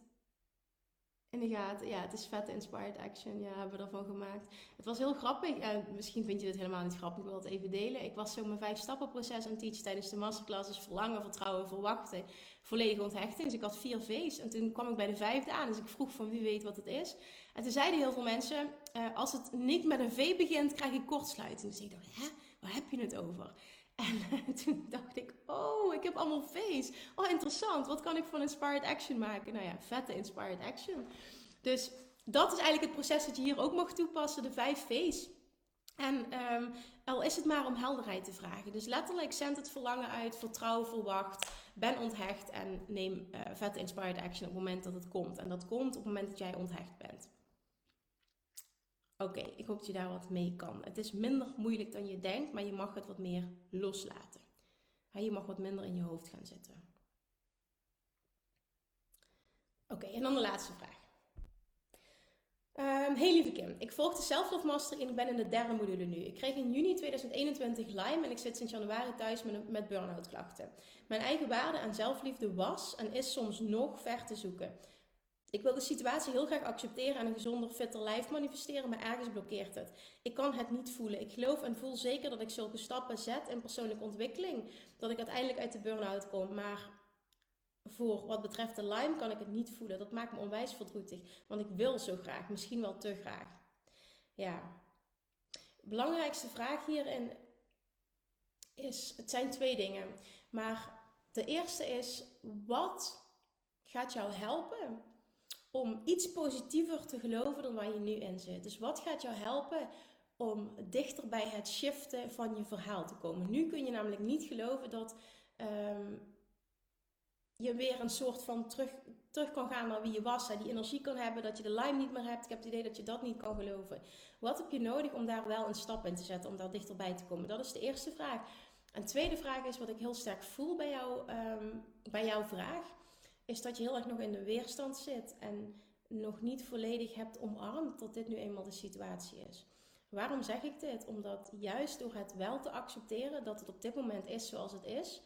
in de gaten. Ja, het is vette Inspired Action. Ja, hebben we ervan gemaakt. Het was heel grappig. misschien vind je dit helemaal niet grappig. Ik wil het even delen. Ik was zo mijn vijf stappen proces aan het teachen tijdens de masterclass. Dus verlangen, vertrouwen, verwachten. Volledige onthechting. Dus ik had vier V's. En toen kwam ik bij de vijfde aan. Dus ik vroeg van wie weet wat het is. En toen zeiden heel veel mensen, uh, als het niet met een V begint, krijg ik kortsluiting. Dus ik dacht, hè, waar heb je het over? En toen dacht ik, oh, ik heb allemaal V's. Oh, interessant. Wat kan ik van Inspired Action maken? Nou ja, vette Inspired Action. Dus dat is eigenlijk het proces dat je hier ook mag toepassen, de vijf V's. En um, al is het maar om helderheid te vragen. Dus letterlijk zend het verlangen uit, vertrouw, verwacht, ben onthecht en neem uh, vette inspired action op het moment dat het komt. En dat komt op het moment dat jij onthecht bent. Oké, ik hoop dat je daar wat mee kan. Het is minder moeilijk dan je denkt, maar je mag het wat meer loslaten. Je mag wat minder in je hoofd gaan zitten. Oké, en dan de laatste vraag. Um, hey lieve Kim, ik volg de Self Master en ik ben in de derde module nu. Ik kreeg in juni 2021 Lyme en ik zit sinds januari thuis met, met burn-out klachten. Mijn eigen waarde en zelfliefde was en is soms nog ver te zoeken. Ik wil de situatie heel graag accepteren en een gezonder, fitter lijf manifesteren, maar ergens blokkeert het. Ik kan het niet voelen. Ik geloof en voel zeker dat ik zulke stappen zet in persoonlijke ontwikkeling, dat ik uiteindelijk uit de burn-out kom. Maar voor wat betreft de Lyme kan ik het niet voelen. Dat maakt me onwijs verdrietig, want ik wil zo graag, misschien wel te graag. Ja, belangrijkste vraag hierin is: het zijn twee dingen. Maar de eerste is: wat gaat jou helpen om iets positiever te geloven dan waar je nu in zit. Dus wat gaat jou helpen om dichter bij het shiften van je verhaal te komen? Nu kun je namelijk niet geloven dat ehm, je weer een soort van terug, terug kan gaan naar wie je was. Hè? Die energie kan hebben, dat je de lime niet meer hebt. Ik heb het idee dat je dat niet kan geloven. Wat heb je nodig om daar wel een stap in te zetten, om daar dichterbij te komen? Dat is de eerste vraag. En de tweede vraag is wat ik heel sterk voel bij, jou, ehm, bij jouw vraag is dat je heel erg nog in de weerstand zit en nog niet volledig hebt omarmd dat dit nu eenmaal de situatie is. Waarom zeg ik dit? Omdat juist door het wel te accepteren dat het op dit moment is zoals het is,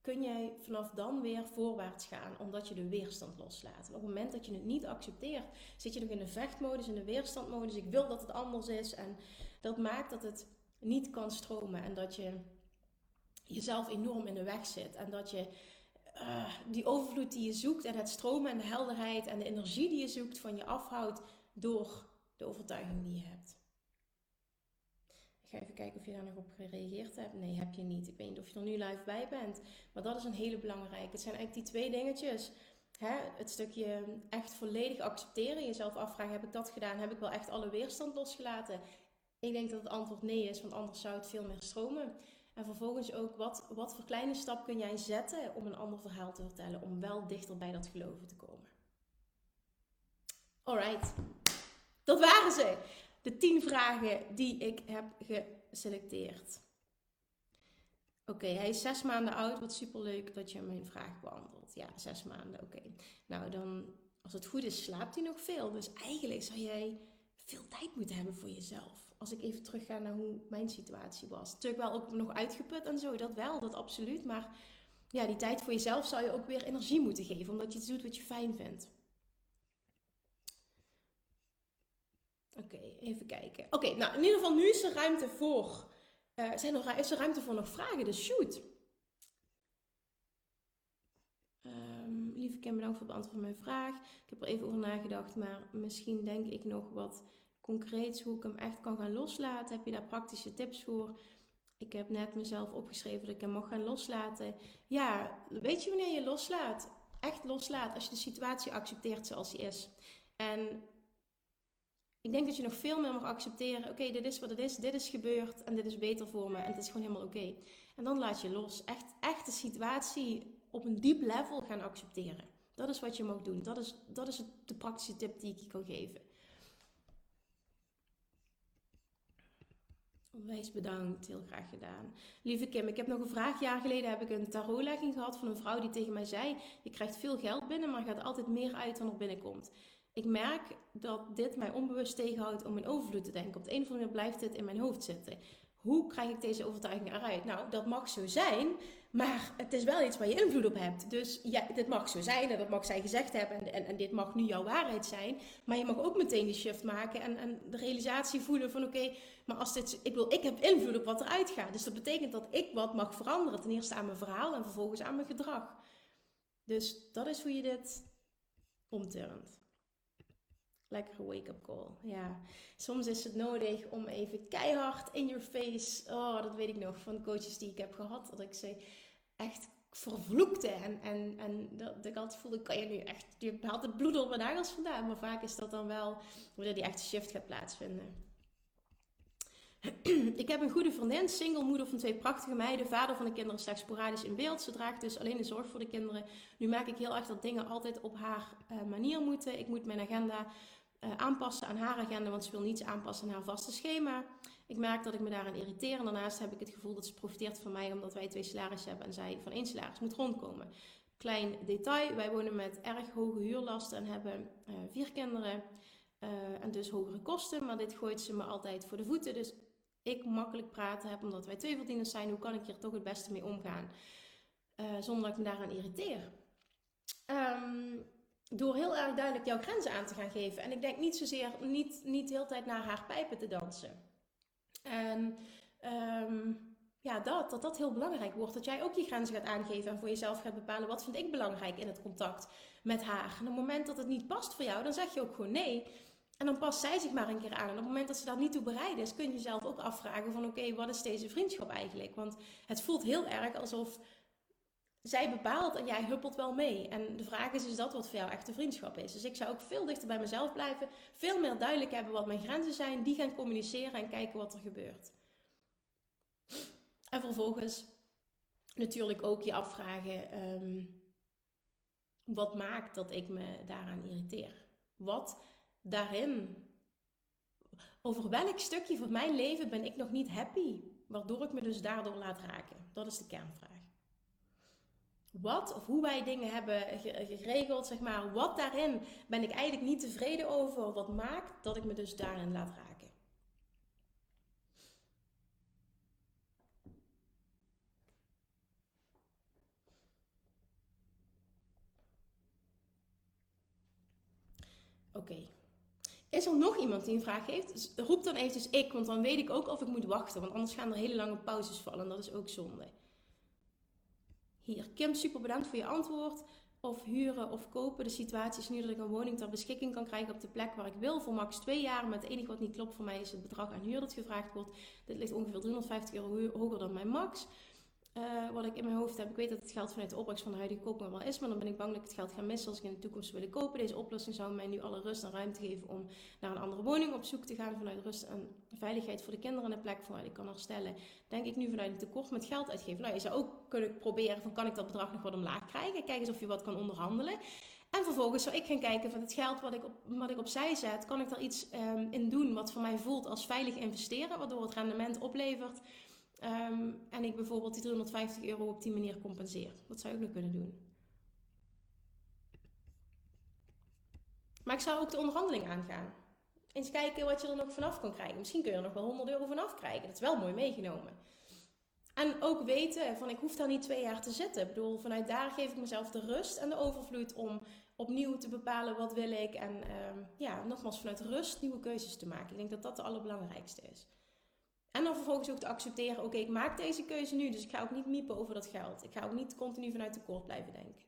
kun jij vanaf dan weer voorwaarts gaan, omdat je de weerstand loslaat. op het moment dat je het niet accepteert, zit je nog in de vechtmodus, in de weerstandmodus. Ik wil dat het anders is. En dat maakt dat het niet kan stromen en dat je jezelf enorm in de weg zit. En dat je uh, die overvloed die je zoekt en het stromen en de helderheid en de energie die je zoekt van je afhoudt door de overtuiging die je hebt. Ik ga even kijken of je daar nog op gereageerd hebt. Nee, heb je niet. Ik weet niet of je er nu live bij bent. Maar dat is een hele belangrijke. Het zijn eigenlijk die twee dingetjes. Hè? Het stukje echt volledig accepteren. Jezelf afvragen, heb ik dat gedaan? Heb ik wel echt alle weerstand losgelaten? Ik denk dat het antwoord nee is, want anders zou het veel meer stromen. En vervolgens ook, wat, wat voor kleine stap kun jij zetten om een ander verhaal te vertellen, om wel dichter bij dat geloven te komen. Alright, dat waren ze. De tien vragen die ik heb geselecteerd. Oké, hij is zes maanden oud. Wat superleuk dat je mijn vraag beantwoordt. Ja, zes maanden, oké. Nou, dan, als het goed is, slaapt hij nog veel. Dus eigenlijk zou jij veel tijd moeten hebben voor jezelf als ik even terug ga naar hoe mijn situatie was. Natuurlijk wel ook nog uitgeput en zo, dat wel, dat absoluut. Maar ja, die tijd voor jezelf zou je ook weer energie moeten geven, omdat je iets doet wat je fijn vindt. Oké, even kijken. Oké, nou in ieder geval nu is er ruimte voor. Uh, zijn er, is er ruimte voor nog vragen? Dus shoot. Um, lieve Kim, bedankt voor het beantwoord van mijn vraag. Ik heb er even over nagedacht, maar misschien denk ik nog wat concreets hoe ik hem echt kan gaan loslaten? Heb je daar praktische tips voor? Ik heb net mezelf opgeschreven dat ik hem mag gaan loslaten. Ja, weet je wanneer je loslaat? Echt loslaat als je de situatie accepteert zoals die is. En ik denk dat je nog veel meer mag accepteren. Oké, dit is wat het is. Dit is gebeurd en dit is beter voor me. En het is gewoon helemaal oké. En dan laat je los. Echt, echt de situatie op een diep level gaan accepteren. Dat is wat je mag doen. Dat is, dat is de praktische tip die ik je kan geven. Onwijs bedankt, heel graag gedaan. Lieve Kim, ik heb nog een vraag. Jaar geleden heb ik een tarotlegging gehad van een vrouw die tegen mij zei: Je krijgt veel geld binnen, maar gaat altijd meer uit dan er binnenkomt. Ik merk dat dit mij onbewust tegenhoudt om in overvloed te denken. Op de een of andere manier blijft dit in mijn hoofd zitten. Hoe krijg ik deze overtuiging eruit? Nou, dat mag zo zijn, maar het is wel iets waar je invloed op hebt. Dus ja, dit mag zo zijn en dat mag zij gezegd hebben en, en, dit mag nu jouw waarheid zijn. Maar je mag ook meteen die shift maken en, en de realisatie voelen van oké, maar als dit, ik, wil, ik heb invloed op wat eruit gaat. Dus dat betekent dat ik wat mag veranderen. Ten eerste aan mijn verhaal en vervolgens aan mijn gedrag. Dus dat is hoe je dit omturnt. Lekkere wake-up call. Ja, soms is het nodig om even keihard in your face. Oh, dat weet ik nog van coaches die ik heb gehad. Dat ik ze echt vervloekte. En, en, en dat, ik altijd voelde, kan je nu echt... Je haalt het bloed op mijn nagels vandaan. Maar vaak is dat dan wel... Wanneer die echte shift gaat plaatsvinden. ik heb een goede vriendin, single moeder van twee prachtige meiden, vader van de kinderen slechts sporadisch in beeld. Ze draagt dus alleen de zorg voor de kinderen. Nu maak ik heel erg dat dingen altijd op haar uh, manier moeten. Ik moet mijn agenda uh, aanpassen aan haar agenda, want ze wil niets aanpassen aan haar vaste schema. Ik merk dat ik me daaraan irriteer. En daarnaast heb ik het gevoel dat ze profiteert van mij omdat wij twee salarissen hebben en zij van één salaris moet rondkomen. Klein detail, wij wonen met erg hoge huurlasten en hebben uh, vier kinderen. en dus hogere kosten. Maar dit gooit ze me altijd voor de voeten. Dus ik makkelijk praten heb, omdat wij twee verdieners zijn. Hoe kan ik hier toch het beste mee omgaan? zonder dat ik me daaraan irriteer. Um, door heel erg duidelijk jouw grenzen aan te gaan geven. En ik denk niet zozeer, niet, niet de hele tijd naar haar pijpen te dansen. En ehm, ja, dat, dat dat heel belangrijk wordt. Dat jij ook je grenzen gaat aangeven en voor jezelf gaat bepalen wat vind ik belangrijk in het contact met haar. En op het moment dat het niet past voor jou, dan zeg je ook gewoon nee. En dan past zij zich maar een keer aan. En op het moment dat ze daar niet toe bereid is, kun je jezelf ook afvragen van oké, wat is deze vriendschap eigenlijk? Want het voelt heel erg alsof zij bepaalt en jij huppelt wel mee. En de vraag is, is dat wat voor jou echt een vriendschap is? Dus ik zou ook veel dichter bij mezelf blijven. Veel meer duidelijk hebben wat mijn grenzen zijn. Die gaan communiceren en kijken wat er gebeurt. En vervolgens natuurlijk ook je afvragen... Ehm, wat maakt dat ik me daaraan irriteer? Wat daarin... Over welk stukje van mijn leven ben ik nog niet happy? Waardoor ik me dus daardoor laat raken. Dat is de kernvraag wat of hoe wij dingen hebben geregeld, zeg maar, wat daarin ben ik eigenlijk niet tevreden over, wat maakt dat ik me dus daarin laat raken. Oké. Is er nog iemand die een vraag heeft? Dus roep dan eventjes ik, want dan weet ik ook of ik moet wachten. Want anders gaan er hele lange pauzes vallen en dat is ook zonde. Hier, Kim, super bedankt voor je antwoord. Of huren of kopen. De situatie is nu dat ik een woning ter beschikking kan krijgen op de plek waar ik wil voor max twee jaar. Maar het enige wat niet klopt voor mij is het bedrag aan huur dat gevraagd wordt. Dit ligt ongeveer 350 euro hoger dan mijn max. Uh, wat ik in mijn hoofd heb. Ik weet dat het geld vanuit de opbrengst van de huidige koopman wel is, maar dan ben ik bang dat ik het geld ga missen als ik in de toekomst wil kopen. Deze oplossing zou mij nu alle rust en ruimte geven om naar een andere woning op zoek te gaan vanuit rust en veiligheid voor de kinderen en de plek vanuit ik kan herstellen. Denk ik nu vanuit een tekort met geld uitgeven. Nou, je zou ook kunnen proberen van kan ik dat bedrag nog wat omlaag krijgen? Kijk eens of je wat kan onderhandelen. En vervolgens zou ik gaan kijken van het geld wat ik, op, wat ik opzij zet, kan ik daar iets um, in doen wat voor mij voelt als veilig investeren, waardoor het rendement oplevert Ehm, en ik bijvoorbeeld die 350 euro op die manier compenseer. Dat zou ik nog kunnen doen. Maar ik zou ook de onderhandeling aangaan. Eens kijken wat je er nog vanaf kan krijgen. Misschien kun je er nog wel 100 euro vanaf krijgen. Dat is wel mooi meegenomen. En ook weten van ik hoef daar niet twee jaar te zitten. Ik bedoel, vanuit daar geef ik mezelf de rust en de overvloed om opnieuw te bepalen wat wil ik. En um, ja, nogmaals vanuit rust nieuwe keuzes te maken. Ik denk dat dat de allerbelangrijkste is. En dan vervolgens ook te accepteren, oké, ik maak deze keuze nu, dus ik ga ook niet miepen over dat geld. Ik ga ook niet continu vanuit tekort blijven denken.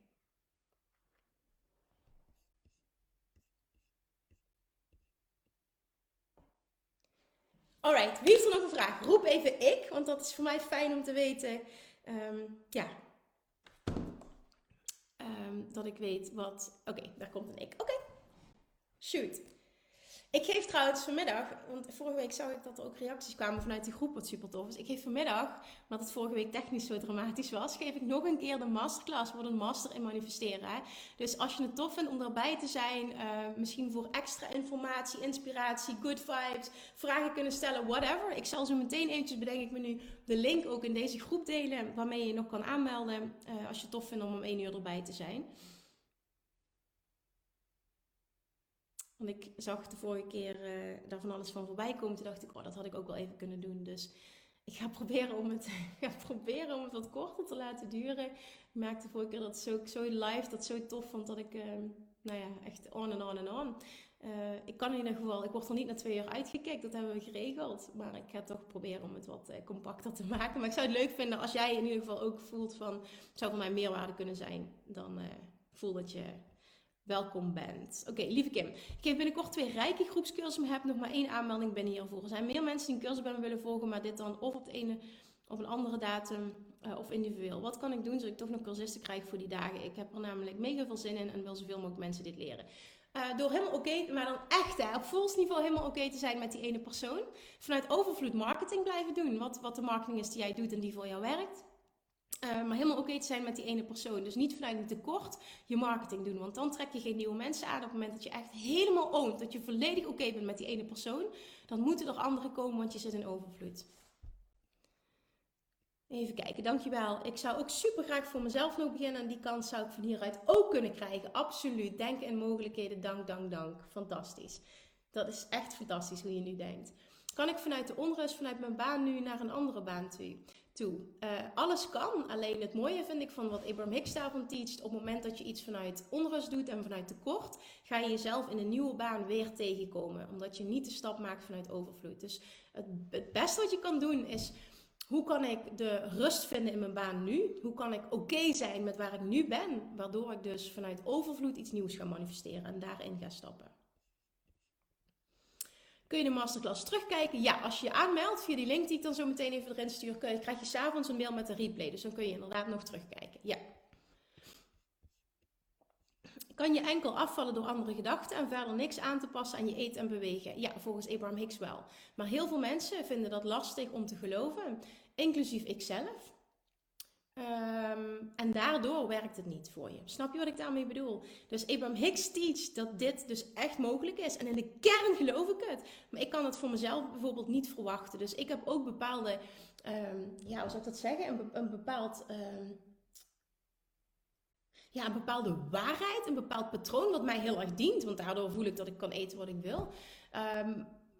Alright, wie heeft er nog een vraag? Roep even ik, want dat is voor mij fijn om te weten. Ehm, ja. Um, dat ik weet wat. Oké, daar komt een ik. Oké. Shoot. Ik geef trouwens vanmiddag, want vorige week zag ik dat er ook reacties kwamen vanuit die groep, wat super tof is. Ik geef vanmiddag, omdat het vorige week technisch zo dramatisch was, geef ik nog een keer de masterclass voor een master in manifesteren. Dus als je het tof vindt om erbij te zijn, uh, misschien voor extra informatie, inspiratie, good vibes, vragen kunnen stellen, whatever. Ik zal zo meteen eventjes, bedenk ik me nu, de link ook in deze groep delen, waarmee je nog kan aanmelden uh, als je het tof vindt om om één uur erbij te zijn. Want ik zag de vorige keer uh, daar van alles van voorbij komen. Toen dacht ik, oh, dat had ik ook wel even kunnen doen. Dus ik ga proberen om het, ga proberen om het wat korter te laten duren. Ik merkte de vorige keer dat zo, zo live, dat zo tof vond. Dat ik, uh, nou ja, echt on en on en on. Uh, ik kan in ieder geval, ik word er niet na twee uur uitgekeken. Dat hebben we geregeld. Maar ik ga toch proberen om het wat uh, compacter te maken. Maar ik zou het leuk vinden als jij in ieder geval ook voelt van... Het zou voor mij meerwaarde kunnen zijn. Dan voel dat je welkom bent. Oké, lieve Kim. Ik geef binnenkort twee rijke groepscursussen, maar heb nog maar één aanmelding binnen hiervoor. Er zijn meer mensen die een cursus bij willen volgen, maar dit dan of op ene of een andere datum uh, of individueel. Wat kan ik doen zodat ik toch nog cursisten krijg voor die dagen? Ik heb er namelijk mega veel zin in en wil zoveel mogelijk mensen dit leren. Uh, door helemaal oké, maar dan echt hè, op volksniveau helemaal oké te zijn met die ene persoon. Vanuit overvloed marketing blijven doen. Wat, wat de marketing is die jij doet en die voor jou werkt. Uh, maar helemaal oké te zijn met die ene persoon. Dus niet vanuit een tekort je marketing doen. Want dan trek je geen nieuwe mensen aan. Op het moment dat je echt helemaal oont. Dat je volledig oké bent met die ene persoon. Dan moeten er anderen komen, want je zit in overvloed. Even kijken, dankjewel. Ik zou ook super graag voor mezelf nog beginnen. En die kans zou ik van hieruit ook kunnen krijgen. Absoluut. Denken in mogelijkheden. Dank, dank, dank. Fantastisch. Dat is echt fantastisch hoe je nu denkt. Kan ik vanuit de onrust, vanuit mijn baan nu naar een andere baan toe? Uh, alles kan, alleen het mooie vind ik van wat Abraham Hicks daarvan teacht, op het moment dat je iets vanuit onrust doet en vanuit tekort, ga je jezelf in een nieuwe baan weer tegenkomen, omdat je niet de stap maakt vanuit overvloed. Dus het, het beste wat je kan doen is, hoe kan ik de rust vinden in mijn baan nu? Hoe kan ik oké zijn met waar ik nu ben, waardoor ik dus vanuit overvloed iets nieuws ga manifesteren en daarin ga stappen? Kun je de masterclass terugkijken? Ja, als je je aanmeldt via die link die ik dan zo meteen even erin stuur, krijg je s'avonds een mail met een replay. Dus dan kun je inderdaad nog terugkijken. Ja. Kan je enkel afvallen door andere gedachten en verder niks aan te passen aan je eten en bewegen? Ja, volgens Abraham Hicks wel. Maar heel veel mensen vinden dat lastig om te geloven, inclusief ikzelf. Um, en daardoor werkt het niet voor je. Snap je wat ik daarmee bedoel? Dus Abraham Hicks teach dat dit dus echt mogelijk is. En in de kern geloof ik het. Maar ik kan het voor mezelf bijvoorbeeld niet verwachten. Dus ik heb ook bepaalde, um, ja, hoe zou ik dat zeggen? Een, een bepaald. Um, ja, een bepaalde waarheid, een bepaald patroon wat mij heel erg dient. Want daardoor voel ik dat ik kan eten wat ik wil.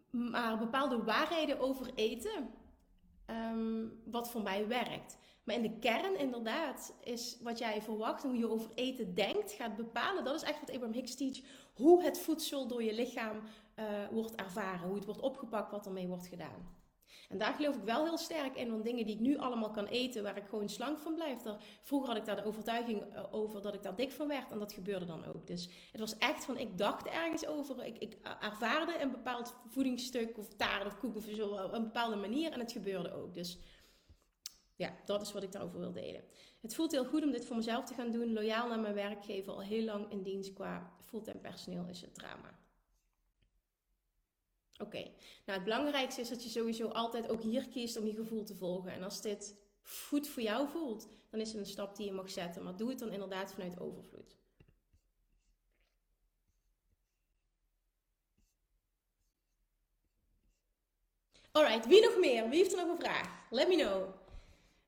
maar bepaalde waarheden over eten, wat voor mij werkt. Maar in de kern, inderdaad, is wat jij verwacht en hoe je over eten denkt, gaat bepalen. Dat is echt wat Abraham Hicks teach. Hoe het voedsel door je lichaam uh, wordt ervaren. Hoe het wordt opgepakt, wat ermee wordt gedaan. En daar geloof ik wel heel sterk in. Want dingen die ik nu allemaal kan eten, waar ik gewoon slank van blijf. Daar, vroeger had ik daar de overtuiging eh, over dat ik daar dik van werd. En dat gebeurde dan ook. Dus het was echt van, ik dacht ergens over. Ik, ik ervaarde een bepaald voedingsstuk of taart of koek of zo. Op een bepaalde manier. En het gebeurde ook. Dus ja, dat is wat ik daarover wil delen. Het voelt heel goed om dit voor mezelf te gaan doen. Loyaal naar mijn werkgever, al heel lang in dienst qua fulltime personeel is het drama. Oké, nou het belangrijkste is dat je sowieso altijd ook hier kiest om je gevoel te volgen. En als dit goed voor jou voelt, dan is het een stap die je mag zetten. Maar doe het dan inderdaad vanuit overvloed. Alright, wie nog meer? Wie heeft er nog een vraag? Let me know.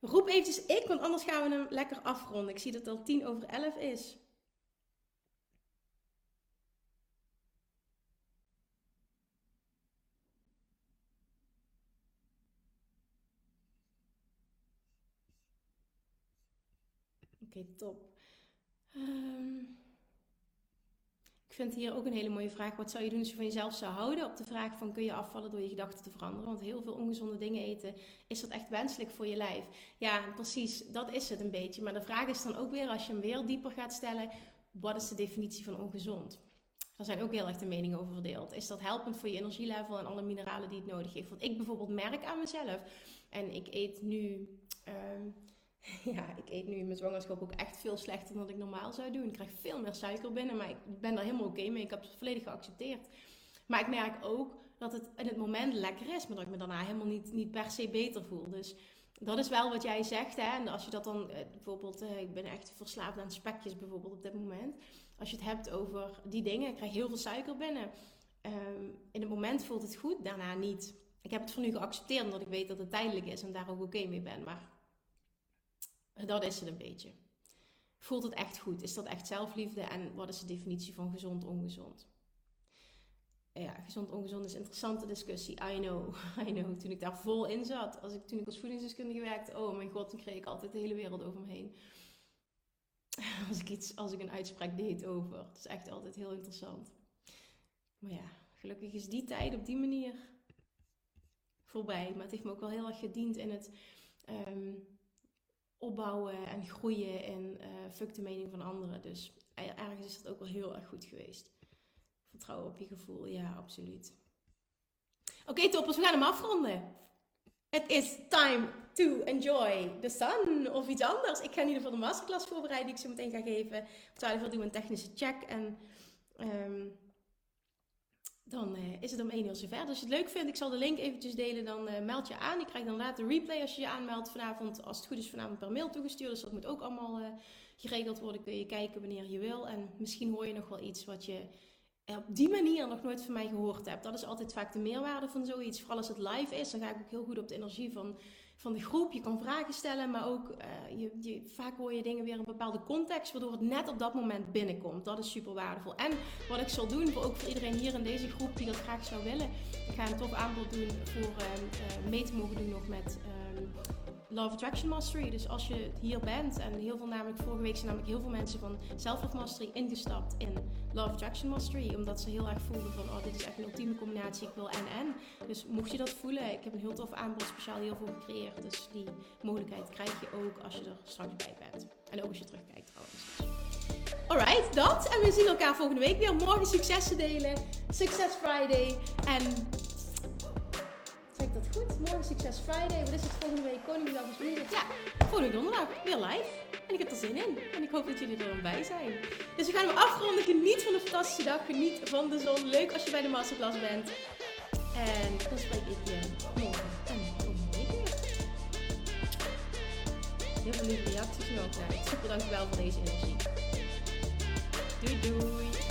Roep eventjes ik, want anders gaan we hem lekker afronden. Ik zie dat het al tien over elf is. Oké, top. Um, vind hier ook een hele mooie vraag. Wat zou je doen als je van jezelf zou houden? Op de vraag van kun je afvallen door je gedachten te veranderen? Want heel veel ongezonde dingen eten, is dat echt wenselijk voor je lijf? Ja, precies, dat is het een beetje. Maar de vraag is dan ook weer, als je hem weer dieper gaat stellen, wat is de definitie van ongezond? Er zijn ook heel erg de meningen over verdeeld. Is dat helpend voor je energielevel en alle mineralen die het nodig heeft? Want ik bijvoorbeeld merk aan mezelf, en ik eet nu... Ehm, ja, ik eet nu in mijn zwangerschap ook echt veel slechter dan ik normaal zou doen. Ik krijg veel meer suiker binnen, maar ik ben daar helemaal oké mee. Ik heb het volledig geaccepteerd. Maar ik merk ook dat het in het moment lekker is, maar dat ik me daarna helemaal niet, niet per se beter voel. Dus dat is wel wat jij zegt. Hè? En als je dat dan eh, bijvoorbeeld, eh, ik ben echt verslaafd aan spekjes bijvoorbeeld op dit moment. Als je het hebt over die dingen, ik krijg heel veel suiker binnen. Ehm, in het moment voelt het goed, daarna niet. Ik heb het voor nu geaccepteerd omdat ik weet dat het tijdelijk is en daar ook oké mee ben. Maar dat is het een beetje. Voelt het echt goed? Is dat echt zelfliefde? En wat is de definitie van gezond, ongezond? Ja, gezond, ongezond is een interessante discussie. I know, I know. Toen ik daar vol in zat, als ik, toen ik als voedingsdeskundige werkte, oh mijn god, dan kreeg ik altijd de hele wereld over me heen. Als ik, iets, als ik een uitspraak deed over. Het is echt altijd heel interessant. Maar ja, gelukkig is die tijd op die manier voorbij. Maar het heeft me ook wel heel erg gediend in het ehm, opbouwen en groeien en uh, fuck de mening van anderen. Dus ergens is dat ook wel heel erg goed geweest. Vertrouwen op je gevoel, ja, absoluut. Oké, okay, toppers, we gaan hem afronden. Het is time to enjoy the sun of iets anders. Ik ga in ieder geval de masterclass voorbereiden die ik zo meteen ga geven. Op 12 uur doen we een technische check en... Um, dan uh, is het om 1 uur zover. Dus als je het leuk vindt, ik zal de link eventjes delen. Dan uh, meld je aan. Ik krijg dan later een replay als je je aanmeldt vanavond. Als het goed is vanavond per mail toegestuurd. Dus dat moet ook allemaal uh, geregeld worden. Kun je kijken wanneer je wil. En misschien hoor je nog wel iets wat je op die manier nog nooit van mij gehoord hebt. Dat is altijd vaak de meerwaarde van zoiets. Vooral als het live is, dan ga ik ook heel goed op de energie van, van de groep. Je kan vragen stellen, maar ook uh, je, vaak hoor je dingen weer in een bepaalde context, waardoor het net op dat moment binnenkomt. Dat is super waardevol. En wat ik zal doen, voor, ook voor iedereen hier in deze groep die dat graag zou willen, ik ga een tof aanbod doen voor uh, mee te mogen doen nog met. Love Attraction Mastery. Dus als je hier bent, en heel veel namelijk, vorige week zijn namelijk heel veel mensen van Self-Love Mastery ingestapt in Love Attraction Mastery. Omdat ze heel erg voelden van, oh dit is echt een ultieme combinatie, ik wil en en. Dus mocht je dat voelen, ik heb een heel tof aanbod speciaal hiervoor gecreëerd. Dus die mogelijkheid krijg je ook als je er straks bij bent. En ook als je terugkijkt trouwens. Alright, dat. En we zien elkaar volgende week weer. Morgen successen delen. Success Friday. En dat goed? Morgen Succes Friday. Wat is het volgende week? Koningsdag is woensdag. Ja, volgende donderdag weer live. En ik heb er zin in. En ik hoop dat jullie er dan bij zijn. Dus we gaan hem afronden. Geniet van een fantastische dag. Geniet van de zon. Leuk als je bij de masterclass bent. En dan spreek ik je morgen en volgende week weer. Heel veel lieve reacties nog. Super dankjewel voor deze energie. Doei doei.